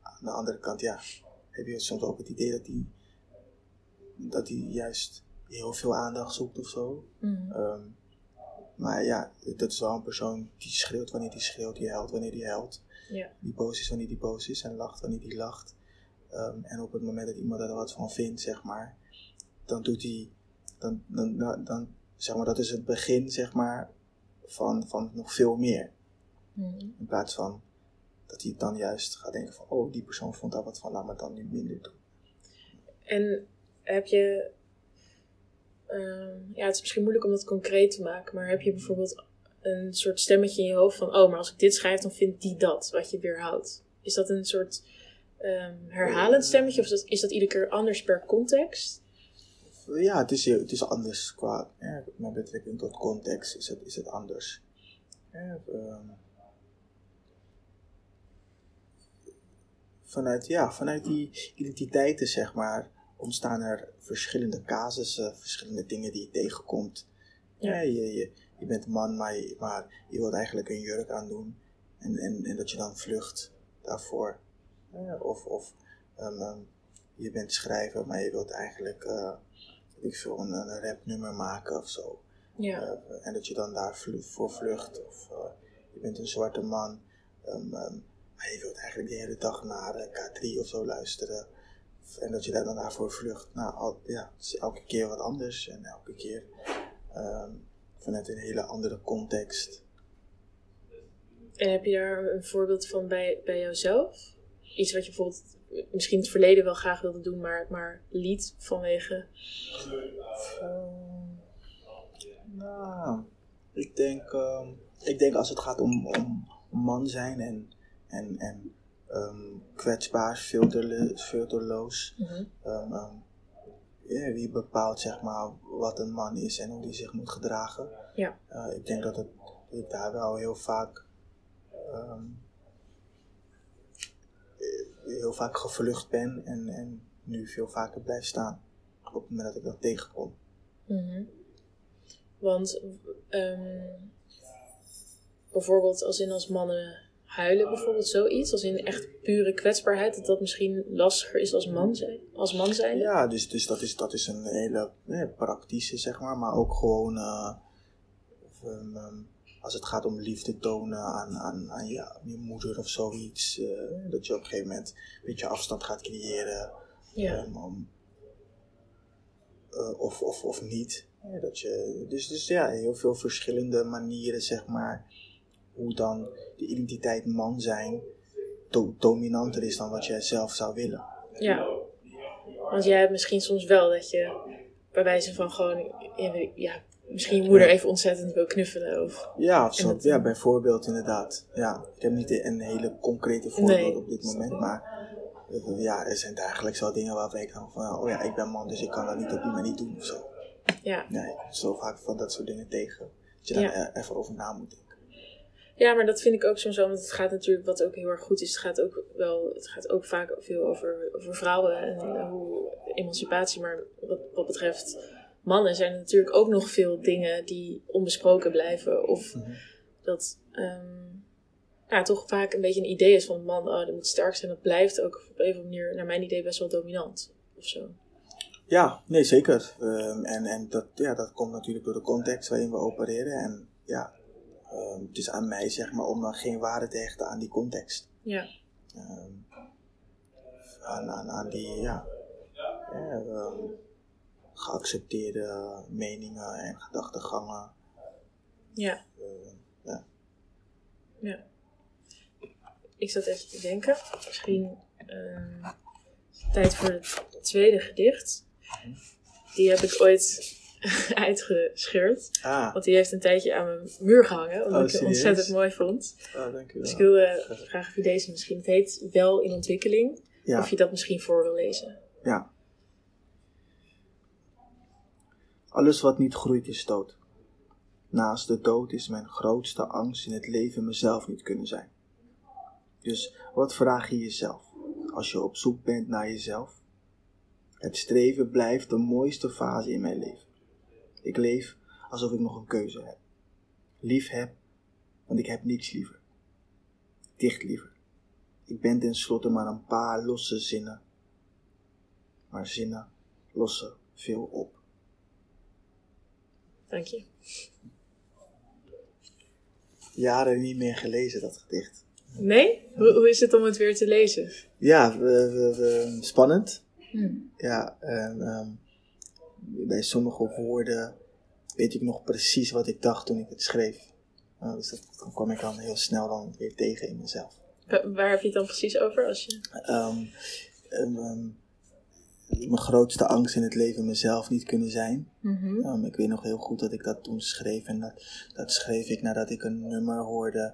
aan de andere kant, ja, heb je soms ook het idee dat hij dat hij juist heel veel aandacht zoekt of zo. Mhm. Ehm, maar ja, dat is wel een persoon die schreeuwt wanneer hij schreeuwt, die huilt wanneer hij huilt. Ja. Die boos is wanneer die boos is en lacht wanneer die lacht. Ehm, en op het moment dat iemand er wat van vindt, zeg maar, dan doet hij, dan, dan, dan, dan, zeg maar, dat is het begin, zeg maar, van, van nog veel meer. Mhm. In plaats van dat hij dan juist gaat denken van, oh, die persoon vond daar wat van, laat me dan nu minder doen. En heb je, ehm, ja, het is misschien moeilijk om dat concreet te maken, maar heb je bijvoorbeeld een soort stemmetje in je hoofd van, oh, maar als ik dit schrijf, dan vindt die dat, wat je weerhoudt? Is dat een soort ehm, herhalend stemmetje of is dat, is dat iedere keer anders per context? Ja, het is, het is anders qua, ja, met betrekking tot context is het, is het anders. Ja, ehm, vanuit, ja, vanuit die identiteiten, zeg maar, ontstaan er verschillende casussen, verschillende dingen die je tegenkomt. Ja. Ja. je, je, je bent een man, maar je, maar je wilt eigenlijk een jurk aandoen. En, en, en dat je dan vlucht daarvoor. Ja, of of ehm, ehm, je bent schrijver, maar je wilt eigenlijk eh, weet ik veel, een, een rapnummer maken of zo. Ja. Eh, en dat je dan daarvoor voor vlucht. Of eh, je bent een zwarte man, ehm, maar je wilt eigenlijk de hele dag naar eh, K3 of zo luisteren. En dat je daar dan daarvoor vlucht. Nou, al, ja, het is elke keer wat anders. En elke keer vanuit een hele andere context. En heb je daar een voorbeeld van bij, bij jouzelf? iets wat je bijvoorbeeld misschien in het verleden wel graag wilde doen, maar, maar liet vanwege. Ehm, nou, ik denk, ehm, ik denk als het gaat om, om man zijn en, en, en ehm, kwetsbaar, filterloos. Mhm. Wie bepaalt zeg maar wat een man is en hoe die zich moet gedragen. Ja. Eh, ik denk dat, het, dat ik daar wel heel vaak ehm, eh, heel vaak gevlucht ben en, en nu veel vaker blijf staan op het moment dat ik dat tegenkom. Mhm. Want ehm, bijvoorbeeld als in als mannen huilen, bijvoorbeeld zoiets, als in echt pure kwetsbaarheid, dat dat misschien lastiger is als man zijn. Als man zijn. Ja, dus, dus dat, is, dat is een hele eh, praktische, zeg maar, maar ook gewoon eh, ehm, als het gaat om liefde tonen aan, aan, aan, je, moeder of zoiets, eh, dat je op een gegeven moment een beetje afstand gaat creëren. Ja. ehm, eh, of, of, of niet. Ja, dat je, dus, dus ja, heel veel verschillende manieren, zeg maar, hoe dan de identiteit man zijn do- dominanter is dan wat jij zelf zou willen. Ja. Want jij hebt misschien soms wel dat je bij wijze van gewoon, ja, misschien je moeder even ontzettend wil knuffelen. Of, Ja, of zo, dat- ja, bijvoorbeeld inderdaad. Ja, ik heb niet een hele concrete voorbeeld Nee, op dit moment, maar ja, er zijn dagelijks wel dingen waarvan ik dan van, oh ja, ik ben man, dus ik kan dat niet op die manier doen of zo. ja. Nee, zo vaak van dat soort dingen tegen. Dat je daar Ja. e- even over na moet denken. Ja, maar dat vind ik ook soms zo, want het gaat natuurlijk, wat ook heel erg goed is, het gaat ook wel, het gaat ook vaak veel over, over vrouwen en hoe emancipatie, maar wat, wat betreft mannen zijn er natuurlijk ook nog veel dingen die onbesproken blijven. Of Mhm. dat ehm, ja, toch vaak een beetje een idee is van een man, oh, dat moet sterk zijn. Dat blijft ook op een of andere manier, naar mijn idee, best wel dominant. Of zo. Ja, nee, zeker. Ehm, en en dat, ja, dat komt natuurlijk door de context waarin we opereren. En ja, ehm, het is aan mij, zeg maar, om dan geen waarde te hechten aan die context. Ja, Ehm, aan, aan, aan die, ja, ja, ehm, geaccepteerde meningen en gedachtegangen. ja, ja. ja. Ik zat even te denken. Misschien is het tijd voor het tweede gedicht. Die heb ik ooit [laughs] uitgescheurd. Ah, Want die heeft een tijdje aan mijn muur gehangen. Omdat Oh, ik het ontzettend mooi vond. oh, dank u Dus ik wilde vragen of je deze misschien... Het heet Wel in ontwikkeling. Ja, Of je dat misschien voor wil lezen. ja. Alles wat niet groeit is dood. Naast de dood is mijn grootste angst in het leven mezelf niet kunnen zijn. Dus wat vraag je jezelf als je op zoek bent naar jezelf? Het streven blijft de mooiste fase in mijn leven. Ik leef alsof ik nog een keuze heb. Lief heb, want ik heb niets liever. Dicht liever. Ik ben tenslotte maar een paar losse zinnen. Maar zinnen lossen veel op. Dank je. Jaren niet meer gelezen, dat gedicht. Nee? Hoe, hoe is het om het weer te lezen? Ja, we, we, we- spannend. Hm. Ja, en ehm, bij sommige woorden weet ik nog precies wat ik dacht toen ik het schreef. Nou, dus dat, kwam ik dan heel snel dan weer tegen in mezelf. Wa- Waar heb je het dan precies over? Als je... Ehm, ehm, ehm, mijn grootste angst in het leven mezelf niet kunnen zijn. Mhm. Ik weet nog heel goed dat ik dat toen schreef. En dat, dat schreef ik nadat ik een nummer hoorde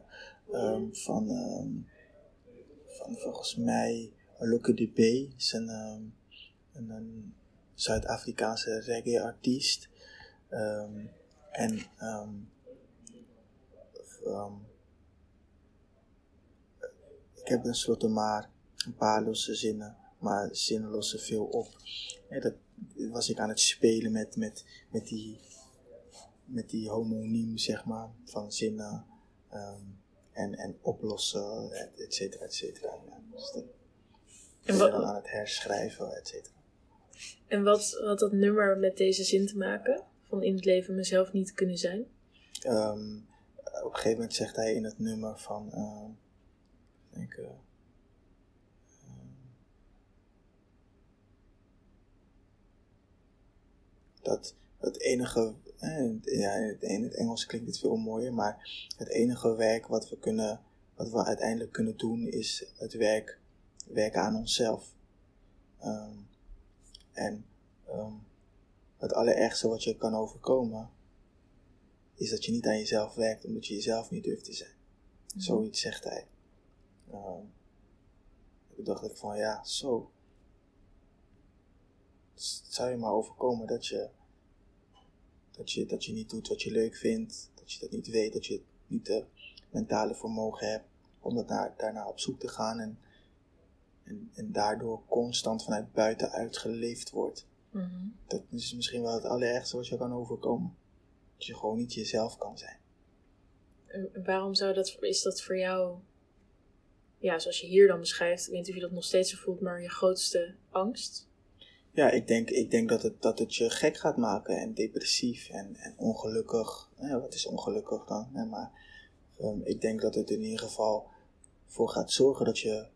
van, van volgens mij Luke Dubé. is een, ehm, een, een Zuid-Afrikaanse reggae-artiest. Ehm, en ehm, ehm, ik heb tenslotte maar een paar losse zinnen, maar zinnen lossen veel op. Dat was ik aan het spelen met, met, met, die, met die homoniem, zeg maar, van zinnen en, en oplossen, et et cetera, et cetera. Ja, dus dat En aan het herschrijven, et cetera. En wat had dat nummer met deze zin te maken? Van in het leven mezelf niet kunnen zijn? Ehm, op een gegeven moment zegt hij in het nummer van, ehm, denk, ehm, dat het enige, eh, ja, in het, Engels klinkt het veel mooier, maar het enige werk wat we kunnen, wat we uiteindelijk kunnen doen, is het werk werken aan onszelf. Ehm, en ehm, het allerergste wat je kan overkomen, is dat je niet aan jezelf werkt omdat je jezelf niet durft te zijn. Mhm. Zoiets zegt hij. Ehm, toen dacht ik van ja, zo. Het zou je maar overkomen dat je, dat, je, dat je niet doet wat je leuk vindt, dat je dat niet weet, dat je niet de mentale vermogen hebt om dat naar, daarna op zoek te gaan en, en, en daardoor constant vanuit buitenuit geleefd wordt. Mhm. Dat is misschien wel het allerergste wat je kan overkomen. Dat je gewoon niet jezelf kan zijn. En waarom zou dat, is dat voor jou, ja, zoals je hier dan beschrijft, ik weet niet of je dat nog steeds zo voelt, maar je grootste angst? Ja, ik denk, ik denk dat, het, dat het je gek gaat maken en depressief en, en ongelukkig. Ja, wat is ongelukkig dan? Ja, maar um, ik denk dat het in ieder geval voor gaat zorgen dat je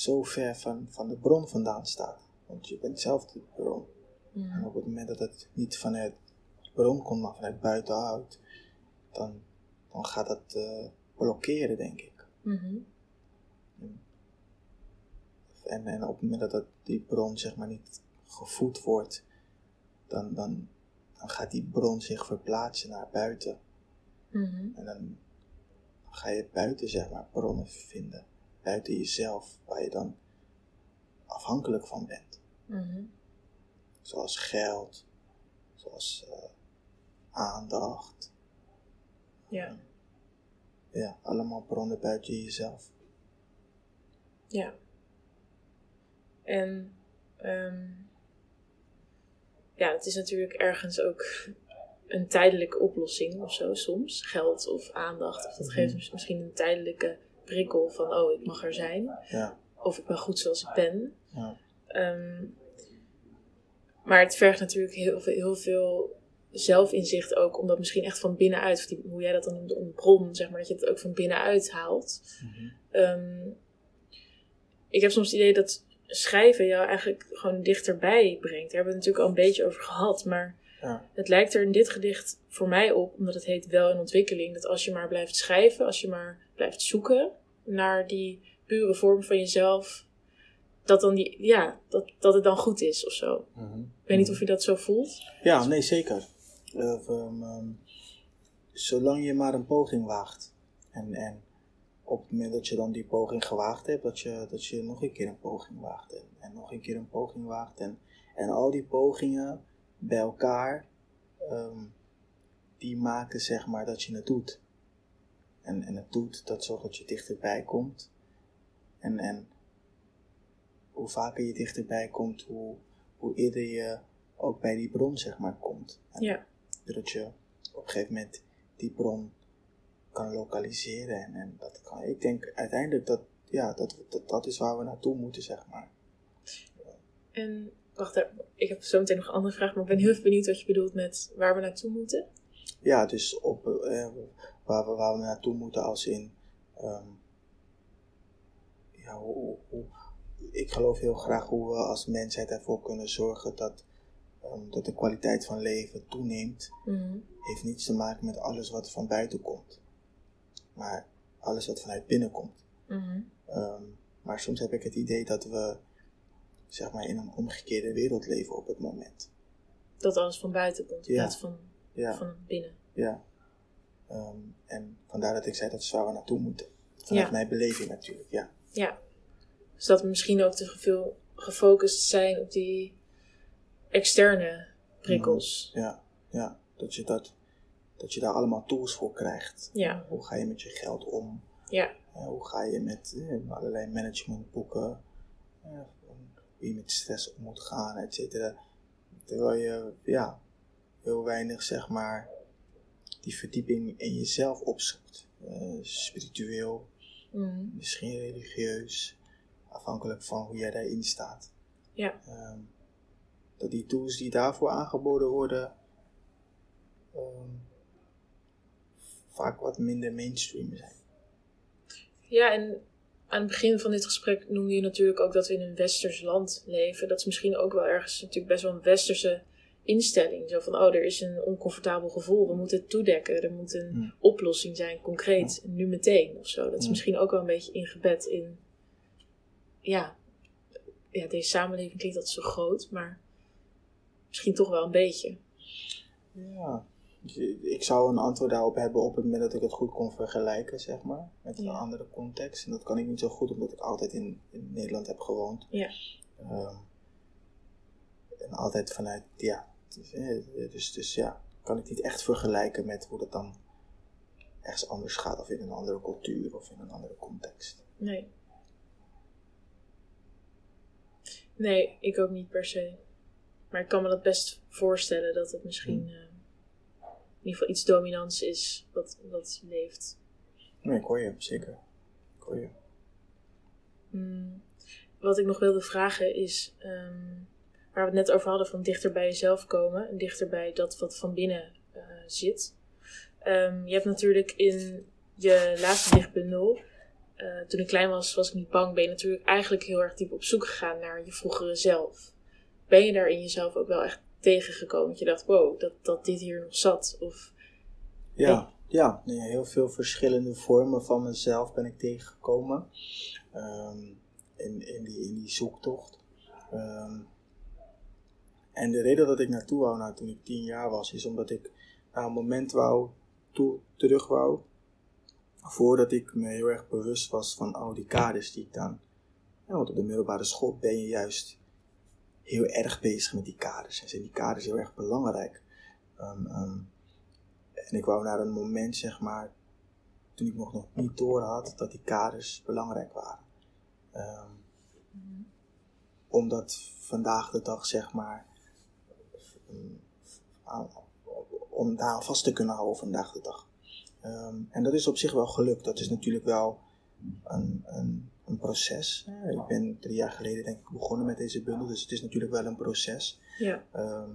zo ver van, van de bron vandaan staat. Want je bent zelf de bron. En op het moment dat het niet vanuit de bron komt, maar vanuit buitenuit, dan, dan gaat dat uh, blokkeren, denk ik. Mhm. En, en op het moment dat, dat die bron zeg maar niet gevoed wordt, dan, dan, dan gaat die bron zich verplaatsen naar buiten. Mhm. En dan ga je buiten zeg maar bronnen vinden, buiten jezelf, waar je dan afhankelijk van bent. Mhm. Zoals geld, zoals uh, aandacht. Ja. Ja, allemaal bronnen buiten jezelf. Ja. En um, ja, het is natuurlijk ergens ook een tijdelijke oplossing of zo soms. Geld of aandacht. Of dat geeft misschien een tijdelijke prikkel van, oh, ik mag er zijn. Ja. Of ik ben goed zoals ik ben. Ja. Um, maar het vergt natuurlijk heel, heel veel zelfinzicht ook, om dat misschien echt van binnenuit, of die, hoe jij dat dan noemt, een bron, zeg maar, dat je het ook van binnenuit haalt. Mm -hmm. um, ik heb soms het idee dat schrijven jou eigenlijk gewoon dichterbij brengt. Daar hebben we het natuurlijk al een beetje over gehad, maar ja. het lijkt er in dit gedicht voor mij op, omdat het heet wel in ontwikkeling, dat als je maar blijft schrijven, als je maar blijft zoeken naar die pure vorm van jezelf, dat, dan die, ja, dat, dat het dan goed is of zo. Mm -hmm. Ik weet niet of je dat zo voelt. Ja, nee, zeker. Uh, um, um, zolang je maar een poging waagt. En, en op het moment dat je dan die poging gewaagd hebt, dat je, dat je nog een keer een poging waagt. En, en nog een keer een poging waagt. En, en al die pogingen bij elkaar, um, die maken zeg maar dat je het doet. En, en het doet, dat zorgt dat je dichterbij komt. En, en hoe vaker je dichterbij komt, hoe, hoe eerder je ook bij die bron zeg maar komt. En Ja. Dat je op een gegeven moment die bron kan lokaliseren. En, en dat kan, ik denk uiteindelijk dat, ja, dat, dat, dat is waar we naartoe moeten, zeg maar. En, wacht even, ik heb zo meteen nog een andere vraag, maar ik ben heel benieuwd wat je bedoelt met waar we naartoe moeten. Ja, dus op, uh, waar, we, waar we naartoe moeten als in, um, ja, hoe, hoe, ik geloof heel graag hoe we als mensheid ervoor kunnen zorgen dat, um, dat de kwaliteit van leven toeneemt. Mm -hmm. Heeft niets te maken met alles wat van buiten komt, maar alles wat vanuit binnen komt. Mm -hmm. um, maar soms heb ik het idee dat we zeg maar in een omgekeerde wereld leven op het moment. Dat alles van buiten komt, in Ja. plaats van, Ja, van binnen. ja. Um, en vandaar dat ik zei dat is waar we naartoe moeten. Vanuit Ja. mijn beleving natuurlijk, ja. Ja. Dus dat we misschien ook te veel gefocust zijn op die externe prikkels. Ja, ja. Dat je, dat, dat je daar allemaal tools voor krijgt. Ja. Hoe ga je met je geld om? Ja. Uh, hoe ga je met uh, allerlei managementboeken, uh, hoe je met stress om moet gaan, et cetera. Terwijl je, ja, heel weinig, zeg maar, die verdieping in jezelf opzoekt. Uh, spiritueel, Mhm. misschien religieus, afhankelijk van hoe jij daarin staat. Ja. Um, dat die tools die daarvoor aangeboden worden, um, vaak wat minder mainstream zijn. Ja, en aan het begin van dit gesprek noemde je natuurlijk ook dat we in een westers land leven. Dat is misschien ook wel ergens natuurlijk best wel een westerse instelling. Zo van, oh, er is een oncomfortabel gevoel, we moeten het toedekken. Er moet een oplossing zijn, concreet, nu meteen of zo. Dat is misschien ook wel een beetje ingebed in ja, ja, deze samenleving klinkt dat zo groot, maar misschien toch wel een beetje. Ja, ik zou een antwoord daarop hebben op het moment dat ik het goed kon vergelijken, zeg maar, met een Ja. andere context. En dat kan ik niet zo goed, omdat ik altijd in, in Nederland heb gewoond. Ja. Ehm, en altijd vanuit, ja, dus, eh, dus, dus ja, kan ik niet echt vergelijken met hoe dat dan ergens anders gaat, of in een andere cultuur, of in een andere context. Nee. Nee, ik ook niet per se. Maar ik kan me dat best voorstellen dat het misschien Hmm. eh, in ieder geval iets dominants is wat, wat leeft. Nee, ik hoor je, zeker. Ik hoor je. Hmm. Wat ik nog wilde vragen is, ehm, waar we het net over hadden, van dichter bij jezelf komen en dichter bij dat wat van binnen eh, zit. Ehm, je hebt natuurlijk in je laatste dichtbundel, eh, toen ik klein was, was ik niet bang, ben je natuurlijk eigenlijk heel erg diep op zoek gegaan naar je vroegere zelf. Ben je daar in jezelf ook wel echt tegengekomen? Dat je dacht, wow, dat, dat dit hier nog zat? Of, Ja, ja nee, heel veel verschillende vormen van mezelf ben ik tegengekomen. Ehm, in, in, die, in die zoektocht. Ehm, en de reden dat ik naartoe wou, nou, toen ik tien jaar was, is omdat ik naar een moment wou, toe, terug wou. Voordat ik me heel erg bewust was van al die kaders die ik dan. Ja, want op de middelbare school ben je juist heel erg bezig met die kaders. En zijn die kaders heel erg belangrijk. Ehm, ehm, en ik wou naar een moment, zeg maar, toen ik nog, nog niet door had dat die kaders belangrijk waren. Ehm, omdat vandaag de dag, zeg maar, aan- om daar vast te kunnen houden vandaag de dag. Ehm, en dat is op zich wel gelukt. Dat is natuurlijk wel een, een, een proces. Ja, ik ben drie jaar geleden denk ik begonnen met deze bundel, dus het is natuurlijk wel een proces. ja, Ehm,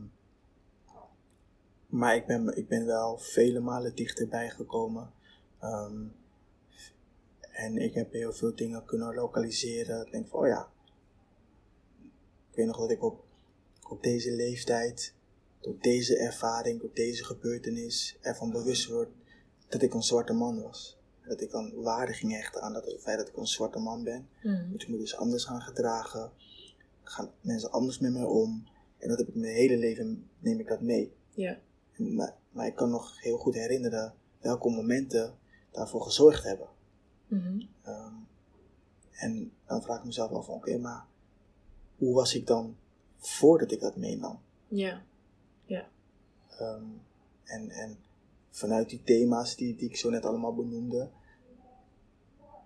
maar ik ben, ik ben wel vele malen dichterbij gekomen. Ehm, en ik heb heel veel dingen kunnen lokaliseren. Ik denk van, oh ja. Ik weet nog dat ik op, op deze leeftijd, door deze ervaring, door deze gebeurtenis, ervan bewust word dat ik een zwarte man was. Dat ik dan waarde ging hechten aan dat, het feit dat ik een zwarte man ben. Mhm. moet ik me dus anders gaan gedragen. Gaan mensen anders met mij om. En dat heb ik mijn hele leven, neem ik dat mee. ja, En, maar, maar ik kan nog heel goed herinneren welke momenten daarvoor gezorgd hebben. Mhm. Ehm, en dan vraag ik mezelf af van, oké, maar hoe was ik dan voordat ik dat meenam? ja, Ehm, en, en vanuit die thema's die, die ik zo net allemaal benoemde,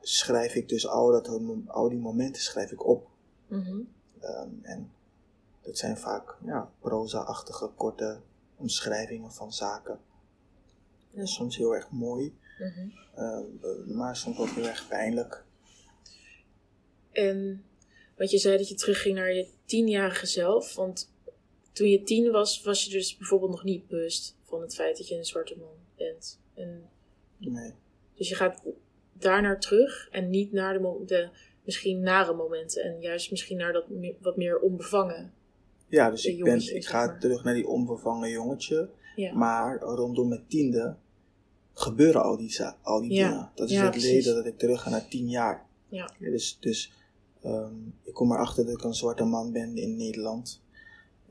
schrijf ik dus al, dat, al die momenten schrijf ik op. Mhm. Ehm, en dat zijn vaak ja, proza-achtige korte omschrijvingen van zaken. En soms heel erg mooi, Mhm. ehm, maar soms ook heel erg pijnlijk. En want je zei dat je terugging naar je tienjarige zelf. Want toen je tien was, was je dus bijvoorbeeld nog niet bewust van het feit dat je een zwarte man bent. En, Nee. dus je gaat daar naar terug en niet naar de, de misschien nare momenten. En juist misschien naar dat me- wat meer onbevangen. Ja, dus ik, ben, ik ga maar. terug naar die onbevangen jongetje. Ja. Maar rondom mijn tiende gebeuren al die, al die Ja. dingen. Dat is Ja, het precies. reden dat ik terug ga naar tien jaar. Ja. Ja, dus dus ehm, ik kom erachter dat ik een zwarte man ben in Nederland.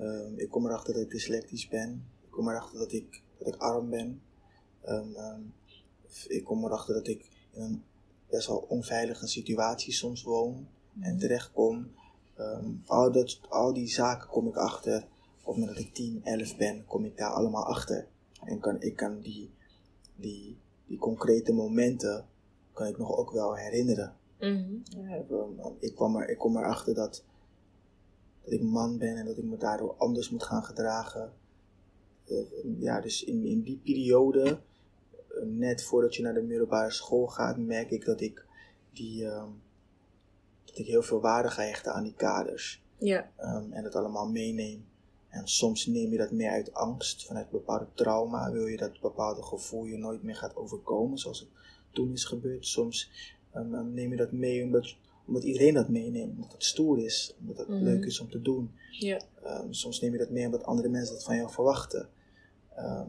Ehm, ik kom erachter dat ik dyslectisch ben. Ik kom erachter dat ik, dat ik arm ben. Ehm, ehm, ik kom erachter dat ik in een best wel onveilige situatie soms woon en terechtkom. Ehm, al, dat, al die zaken kom ik achter. Op het moment dat ik 10, 11 ben, kom ik daar allemaal achter. En kan, ik kan die, die, die concrete momenten kan ik nog ook wel herinneren. Mhm. Ja, ik, ik, kwam er, ik kom erachter dat, dat ik man ben en dat ik me daardoor anders moet gaan gedragen. Eh, ja, dus in, in die periode, eh, net voordat je naar de middelbare school gaat, merk ik dat ik, die, ehm, dat ik heel veel waarde ga hechten aan die kaders. Ja. Ehm, en dat allemaal meeneem. En soms neem je dat meer uit angst, vanuit bepaalde trauma. Wil je dat bepaalde gevoel je nooit meer gaat overkomen, zoals het toen is gebeurd. Soms ehm, neem je dat mee omdat, omdat iedereen dat meeneemt, omdat het stoer is, omdat het Mhm. leuk is om te doen. Ja. Ehm, soms neem je dat mee omdat andere mensen dat van jou verwachten. Ehm,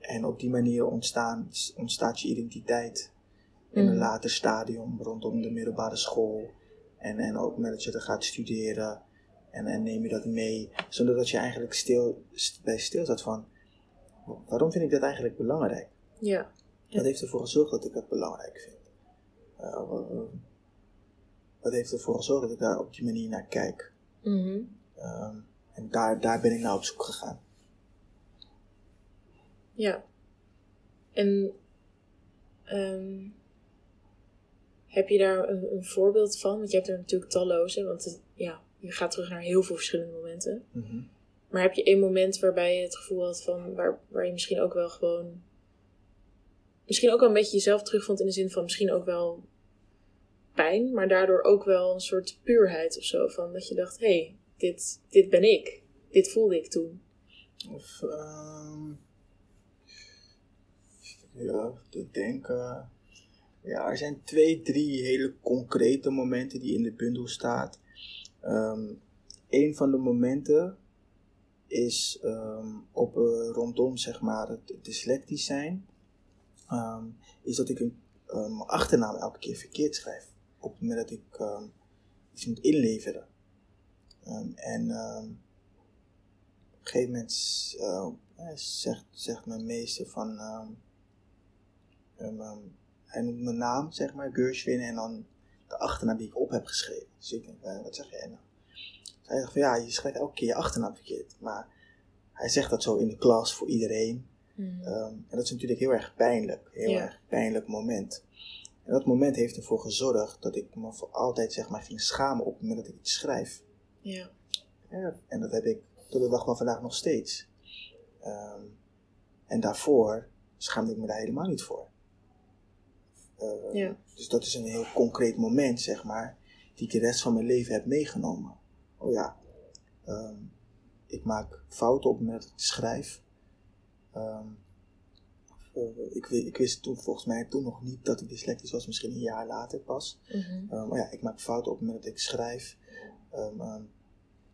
en op die manier ontstaan, ontstaat je identiteit. in een Mhm. later stadium rondom de middelbare school. En, en ook met dat je er gaat studeren. En, en neem je dat mee, zonder dat je eigenlijk stil, st- bij stil zat van, waarom vind ik dat eigenlijk belangrijk? Ja. Wat heeft ervoor gezorgd dat ik het belangrijk vind? Eh, wa- wa- wat heeft ervoor gezorgd dat ik daar op die manier naar kijk? Mhm. Ehm, en daar, daar ben ik naar op zoek gegaan. Ja. En ehm, heb je daar een, een voorbeeld van? Want je hebt er natuurlijk talloze, want het- ja, je gaat terug naar heel veel verschillende momenten. Mhm. Maar heb je één moment waarbij je het gevoel had van, waar, waar je misschien ook wel gewoon, misschien ook wel een beetje jezelf terugvond in de zin van misschien ook wel pijn, maar daardoor ook wel een soort puurheid of zo. Van dat je dacht, hé, hey, dit, dit ben ik. Dit voelde ik toen. Of, ehm, ja, te denken. Ja, er zijn twee, drie hele concrete momenten die in de bundel staat. Ehm een van de momenten is ehm, op, eh, rondom zeg maar het dyslectisch zijn. Is dat ik een, mijn achternaam elke keer verkeerd schrijf. Op het moment dat ik ehm, iets moet inleveren. Ehm, en ehm, op een gegeven moment eh, eh, zegt, zegt mijn meester van. hij noemt mijn naam, zeg maar, Gershwin, en dan de achternaam die ik op heb geschreven. Dus ik denk, eh, wat zeg jij nou? Hij zegt van ja, je schrijft elke keer je achternaam verkeerd. Maar hij zegt dat zo in de klas voor iedereen. Mhm. En dat is natuurlijk heel erg pijnlijk. Heel Ja. erg pijnlijk moment. En dat moment heeft ervoor gezorgd dat ik me voor altijd zeg maar, ging schamen op het moment dat ik iets schrijf. Ja. Ja, en dat heb ik tot de dag van vandaag nog steeds. Ehm, en daarvoor schaamde ik me daar helemaal niet voor. Eh, Ja. Dus dat is een heel concreet moment, zeg maar, die ik de rest van mijn leven heb meegenomen. Oh ja, ehm, ik maak fouten op het moment dat ik schrijf. Ehm, eh, ik, ik wist toen volgens mij toen nog niet dat ik dyslectisch was, misschien een jaar later pas. Mhm. Uh, maar ja, ik maak fouten op het moment dat ik schrijf. Um, um,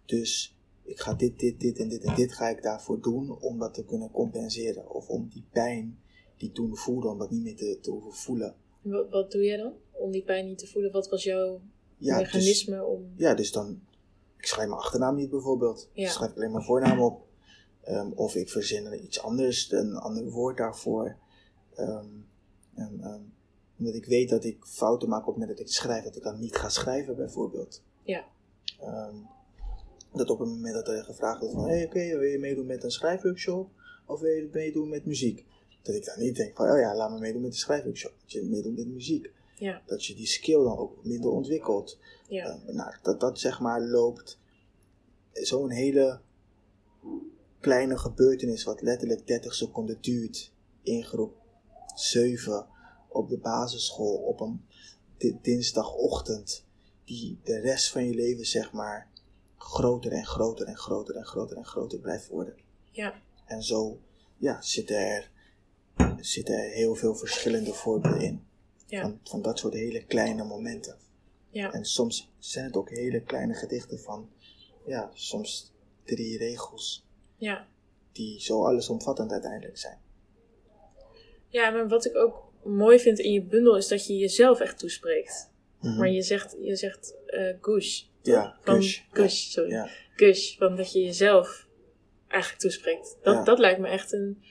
dus ik ga dit, dit, dit en dit en dit ga ik daarvoor doen om dat te kunnen compenseren. Of om die pijn die toen voelde, om dat niet meer te, te hoeven voelen. En Wat, wat doe jij dan om die pijn niet te voelen? Wat was jouw Ja, dus, mechanisme om... ja, dus dan, ik schrijf mijn achternaam niet bijvoorbeeld. Ja. Ik schrijf alleen mijn voornaam op. Um, of ik verzin er iets anders, een ander woord daarvoor. Um, um, um, omdat ik weet dat ik fouten maak op het moment dat ik schrijf, dat ik dan niet ga schrijven bijvoorbeeld. Ja. Dat op het moment dat er gevraagd wordt van, hé hey, oké, okay, wil je meedoen met een schrijfworkshop? Of wil je meedoen met muziek? Dat ik dan niet denk van, oh ja, laat me meedoen met de schrijfworkshop. Dat je meedoet met muziek. Ja. Dat je die skill dan ook minder ontwikkelt. Ja. Nou, dat dat zeg maar loopt. Zo'n hele kleine gebeurtenis wat letterlijk 30 seconden duurt in groep 7 op de basisschool op een dinsdagochtend die de rest van je leven zeg maar groter en groter en groter en groter en groter blijft worden. Ja. En zo ja, zitten er, zitten er heel veel verschillende voorbeelden in. Ja. Van, van dat soort hele kleine momenten. Ja. En soms zijn het ook hele kleine gedichten van, ja, soms drie regels. Ja. Die zo allesomvattend uiteindelijk zijn. Ja, maar wat ik ook mooi vind in je bundel is dat je jezelf echt toespreekt. Mm -hmm. Maar je zegt, je zegt uh, gush. Ja, van, gush. Gush, ja. sorry. Ja. Gush, van dat je jezelf eigenlijk toespreekt. Dat, Ja. dat lijkt me echt een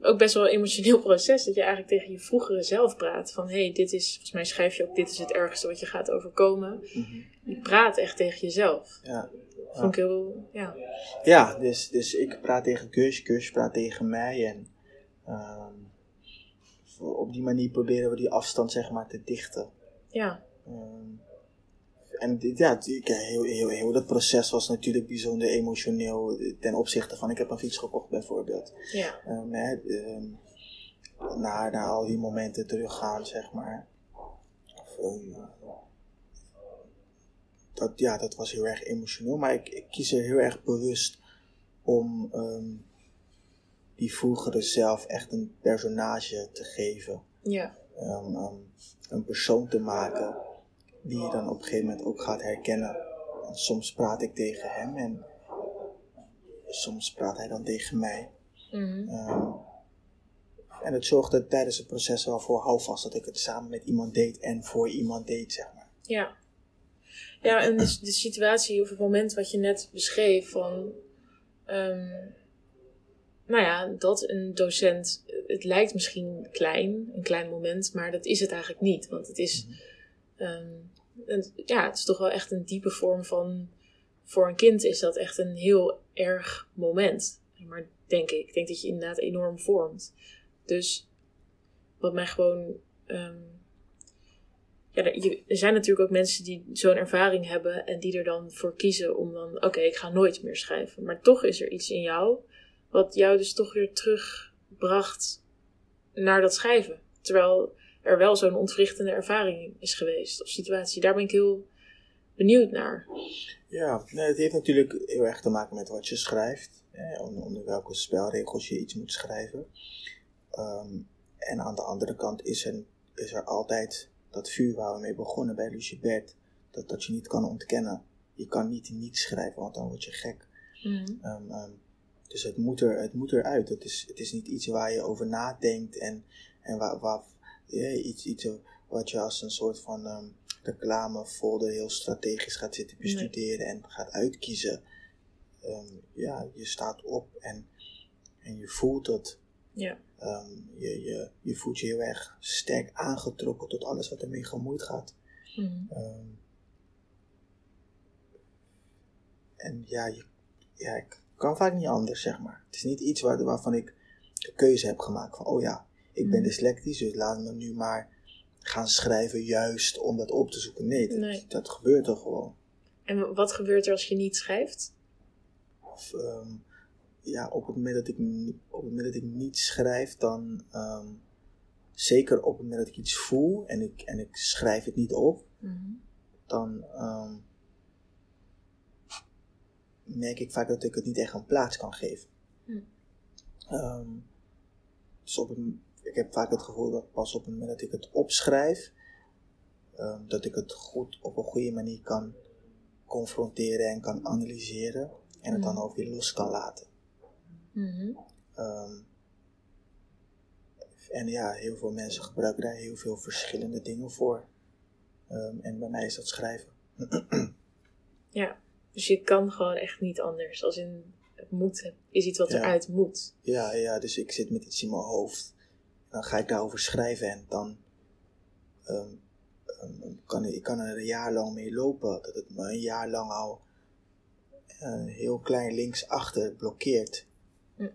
ook best wel een emotioneel proces. Dat je eigenlijk tegen je vroegere zelf praat. Van hé, hey, dit is, volgens mij schrijf je ook, dit is het ergste wat je gaat overkomen. Mhm. Je praat echt tegen jezelf. Ja. Vond ik heel, ja. Ja, dus, dus ik praat tegen Gush, Gush praat tegen mij. En ehm, op die manier proberen we die afstand zeg maar te dichten. Ja, Ehm, en dit- ja, heel, heel, heel dat proces was natuurlijk bijzonder emotioneel ten opzichte van ik heb een fiets gekocht bijvoorbeeld. ja, hè, ehm, naar, naar al die momenten teruggaan, zeg maar. Of, ehm, dat, ja, dat was heel erg emotioneel, maar ik, ik kies er heel erg bewust om die vroegere zelf echt een personage te geven. ja, een persoon te maken die je dan op een gegeven moment ook gaat herkennen. En soms praat ik tegen hem en soms praat hij dan tegen mij. Mhm. Ehm, En het zorgde tijdens het proces wel voor houvast dat ik het samen met iemand deed en voor iemand deed, zeg maar. Ja. Ja, en de, de situatie of het moment wat je net beschreef van... ehm, nou ja, dat een docent... Het lijkt misschien klein, een klein moment, maar dat is het eigenlijk niet. Want het is... ehm, een- ja, het is toch wel echt een diepe vorm van... Voor een kind is dat echt een heel erg moment. Maar denk ik. Ik denk dat je inderdaad enorm vormt. Dus wat mij gewoon... ehm, ja, er zijn natuurlijk ook mensen die zo'n ervaring hebben en die er dan voor kiezen om dan, oké, ik ga nooit meer schrijven. Maar toch is er iets in jou wat jou dus toch weer terugbracht naar dat schrijven. Terwijl er wel zo'n ontwrichtende ervaring is geweest of situatie. Daar ben ik heel benieuwd naar. Ja, nee, het heeft natuurlijk heel erg te maken met wat je schrijft. Onder, onder welke spelregels je iets moet schrijven. Ehm, en aan de andere kant is er, is er altijd dat vuur waar we mee begonnen bij Lucibert. Dat, dat je niet kan ontkennen. Je kan niet niet schrijven, want dan word je gek. Ehm, ehm, dus het moet, er, het moet eruit. Het is, het is niet iets waar je over nadenkt en, en waar, waar, iets, iets wat je als een soort van ehm, reclamefolder heel strategisch gaat zitten bestuderen en gaat uitkiezen. Ehm, ja, je staat op en, en je voelt het. Ja, Ehm, je, je, je voelt je heel erg sterk aangetrokken tot alles wat ermee gemoeid gaat. Mhm. En ja, je, ja, ik kan vaak niet anders, zeg maar. Het is niet iets waar, waarvan ik de keuze heb gemaakt van, oh ja, ik ben Mhm. dyslectisch, dus laat me nu maar gaan schrijven juist om dat op te zoeken. Nee, dat, Nee. dat gebeurt er gewoon. En wat gebeurt er als je niet schrijft? Of, ehm, ja, op het, moment dat ik, op het moment dat ik niet schrijf, dan ehm, zeker op het moment dat ik iets voel en ik, en ik schrijf het niet op, dan ehm, merk ik vaak dat ik het niet echt een plaats kan geven. Ehm, dus op een, ik heb vaak het gevoel dat pas op het moment dat ik het opschrijf, ehm, dat ik het goed op een goede manier kan confronteren en kan analyseren en het dan Hm. ook weer los kan laten. Mhm. Ehm, en ja, heel veel mensen gebruiken daar heel veel verschillende dingen voor. Ehm, en bij mij is dat schrijven. [clears throat] Ja, dus je kan gewoon echt niet anders. Als in, het moet, is iets wat Ja. eruit moet. Ja, ja, dus ik zit met iets in mijn hoofd. Dan ga ik daarover schrijven en dan ehm, ehm, kan ik, ik kan er een jaar lang mee lopen. Dat het me een jaar lang al eh, heel klein linksachter blokkeert. Hm.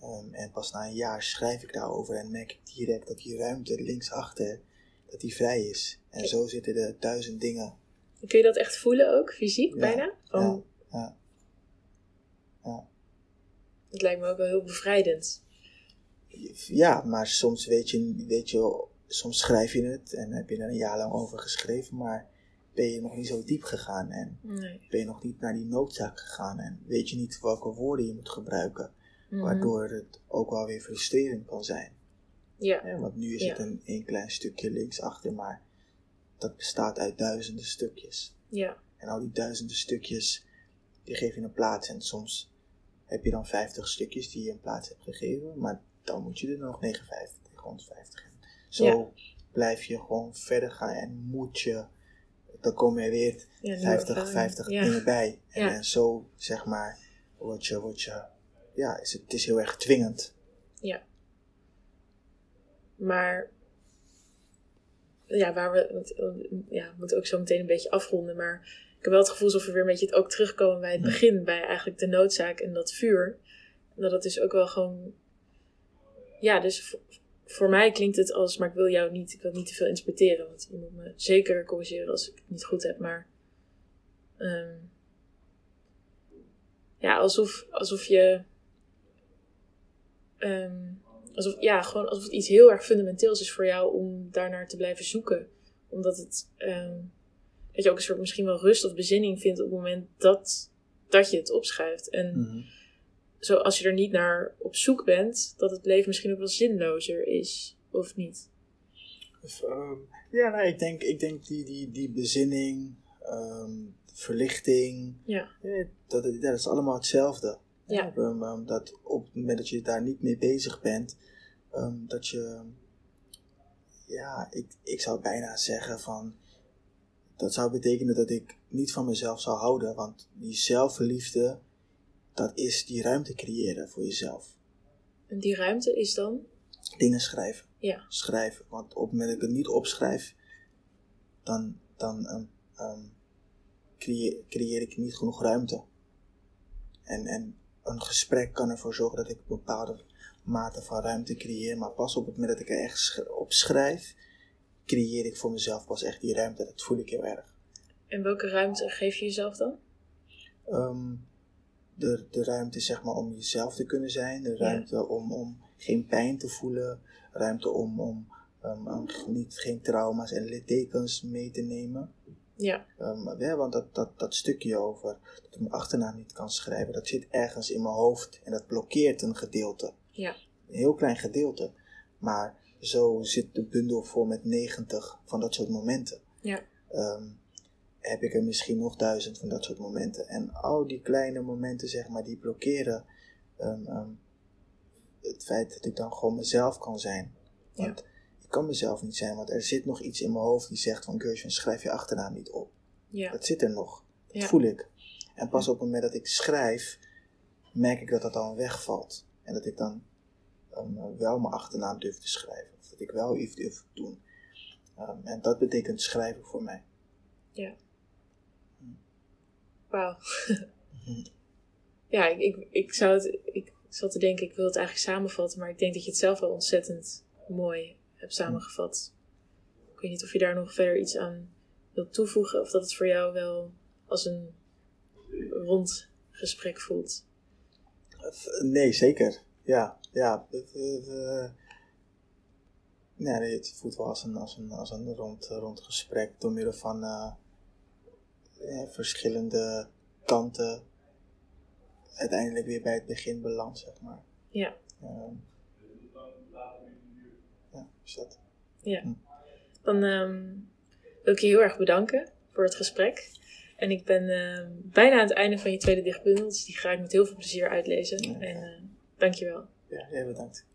Ehm, en pas na een jaar schrijf ik daarover en merk ik direct dat die ruimte linksachter, dat die vrij is. En zo zitten er duizend dingen. Kun je dat echt voelen ook, fysiek Ja, bijna? Van, ja, ja. Ja. Het lijkt me ook wel heel bevrijdend. Ja, maar soms weet je, weet je, soms schrijf je het en heb je er een jaar lang over geschreven, maar ben je nog niet zo diep gegaan en Nee. ben je nog niet naar die noodzaak gegaan en weet je niet welke woorden je moet gebruiken, Mhm. waardoor het ook wel weer frustrerend kan zijn. Ja, Want nu is Ja. het een, een klein stukje linksachter, maar dat bestaat uit duizenden stukjes. ja, En al die duizenden stukjes, die geef je een plaats. En soms heb je dan 50 stukjes die je een plaats hebt gegeven, maar dan moet je er nog 59, 150 in. Zo Ja. blijf je gewoon verder gaan en moet je, dan komen er weer ja nieuwe 50, ervaring. 50 ja. dingen bij. En, zo, zeg maar, word je, word je, ja, is het, het is heel erg dwingend. Ja. Maar, ja, waar we, want, ja, we moeten ook zo meteen een beetje afronden, maar ik heb wel het gevoel alsof we weer een beetje het ook terugkomen bij het begin, bij eigenlijk de noodzaak en dat vuur. En dat het dus ook wel gewoon, ja, dus voor, mij klinkt het als, maar ik wil jou niet, ik wil niet te veel interpreteren, want je moet me zeker corrigeren als ik het niet goed heb, maar ehm, ja, alsof, alsof je ehm, alsof, ja, gewoon alsof het iets heel erg fundamenteels is voor jou om daarnaar te blijven zoeken. Omdat het, ehm, dat je ook een soort misschien wel rust of bezinning vindt op het moment dat, dat je het opschrijft. En Mhm. Zo, als je er niet naar op zoek bent, dat het leven misschien ook wel zinlozer is, of niet. Of, ehm, ja, nou, ik denk, ik denk die, die, die bezinning, ehm, verlichting, Ja, eh, dat, dat is allemaal hetzelfde. Ja. Ehm, dat op het moment dat je daar niet mee bezig bent, dat je, ja, ik, ik zou bijna zeggen van, dat zou betekenen dat ik niet van mezelf zou houden, want die zelfliefde, dat is die ruimte creëren voor jezelf. En die ruimte is dan? Dingen schrijven. Ja. Schrijven, want op het moment dat ik het niet opschrijf, dan, dan ehm, ehm, creëer, creëer ik niet genoeg ruimte. En, en een gesprek kan ervoor zorgen dat ik een bepaalde mate van ruimte creëer. Maar pas op het moment dat ik er echt op schrijf, creëer ik voor mezelf pas echt die ruimte. Dat voel ik heel erg. En welke ruimte geef je jezelf dan? Ehm, de, de ruimte zeg maar om jezelf te kunnen zijn. De ruimte om, om geen pijn te voelen. Ruimte om, om um, niet, geen trauma's en littekens mee te nemen. Ja. Um, ja, want dat, dat, dat stukje over dat ik mijn achternaam niet kan schrijven, dat zit ergens in mijn hoofd en dat blokkeert een gedeelte. Ja. Een heel klein gedeelte. Maar zo zit de bundel vol met 90 van dat soort momenten. Ja. Um, heb ik er misschien nog duizend van dat soort momenten. En al die kleine momenten, zeg maar, die blokkeren um, het feit dat ik dan gewoon mezelf kan zijn. Want ik kan mezelf niet zijn, want er zit nog iets in mijn hoofd die zegt van Gershwin, schrijf je achternaam niet op. Ja. Dat zit er nog. Dat voel ik. En pas op het moment dat ik schrijf, merk ik dat dat dan wegvalt. En dat ik dan um, wel mijn achternaam durf te schrijven. Of dat ik wel iets durf te doen. En dat betekent schrijven voor mij. Ja. Wauw. [laughs] ja, ik, ik, ik, zou het, ik zat te denken, ik wil het eigenlijk samenvatten, maar ik denk dat je het zelf wel ontzettend mooi hebt samengevat. Ik weet niet of je daar nog verder iets aan wilt toevoegen, of dat het voor jou wel als een rond gesprek voelt. Nee, zeker. Ja, ja. nee, het voelt wel als een, als een, als een rond, rond gesprek door middel van uh, verschillende kanten uiteindelijk weer bij het begin beland, zeg maar. Ja. Um, ja, is dat. Ja. Hm. Dan um, wil ik je heel erg bedanken voor het gesprek. En ik ben uh, bijna aan het einde van je tweede dichtbundel, dus die ga ik met heel veel plezier uitlezen. Ja. En uh, dankjewel. Ja, jij bedankt.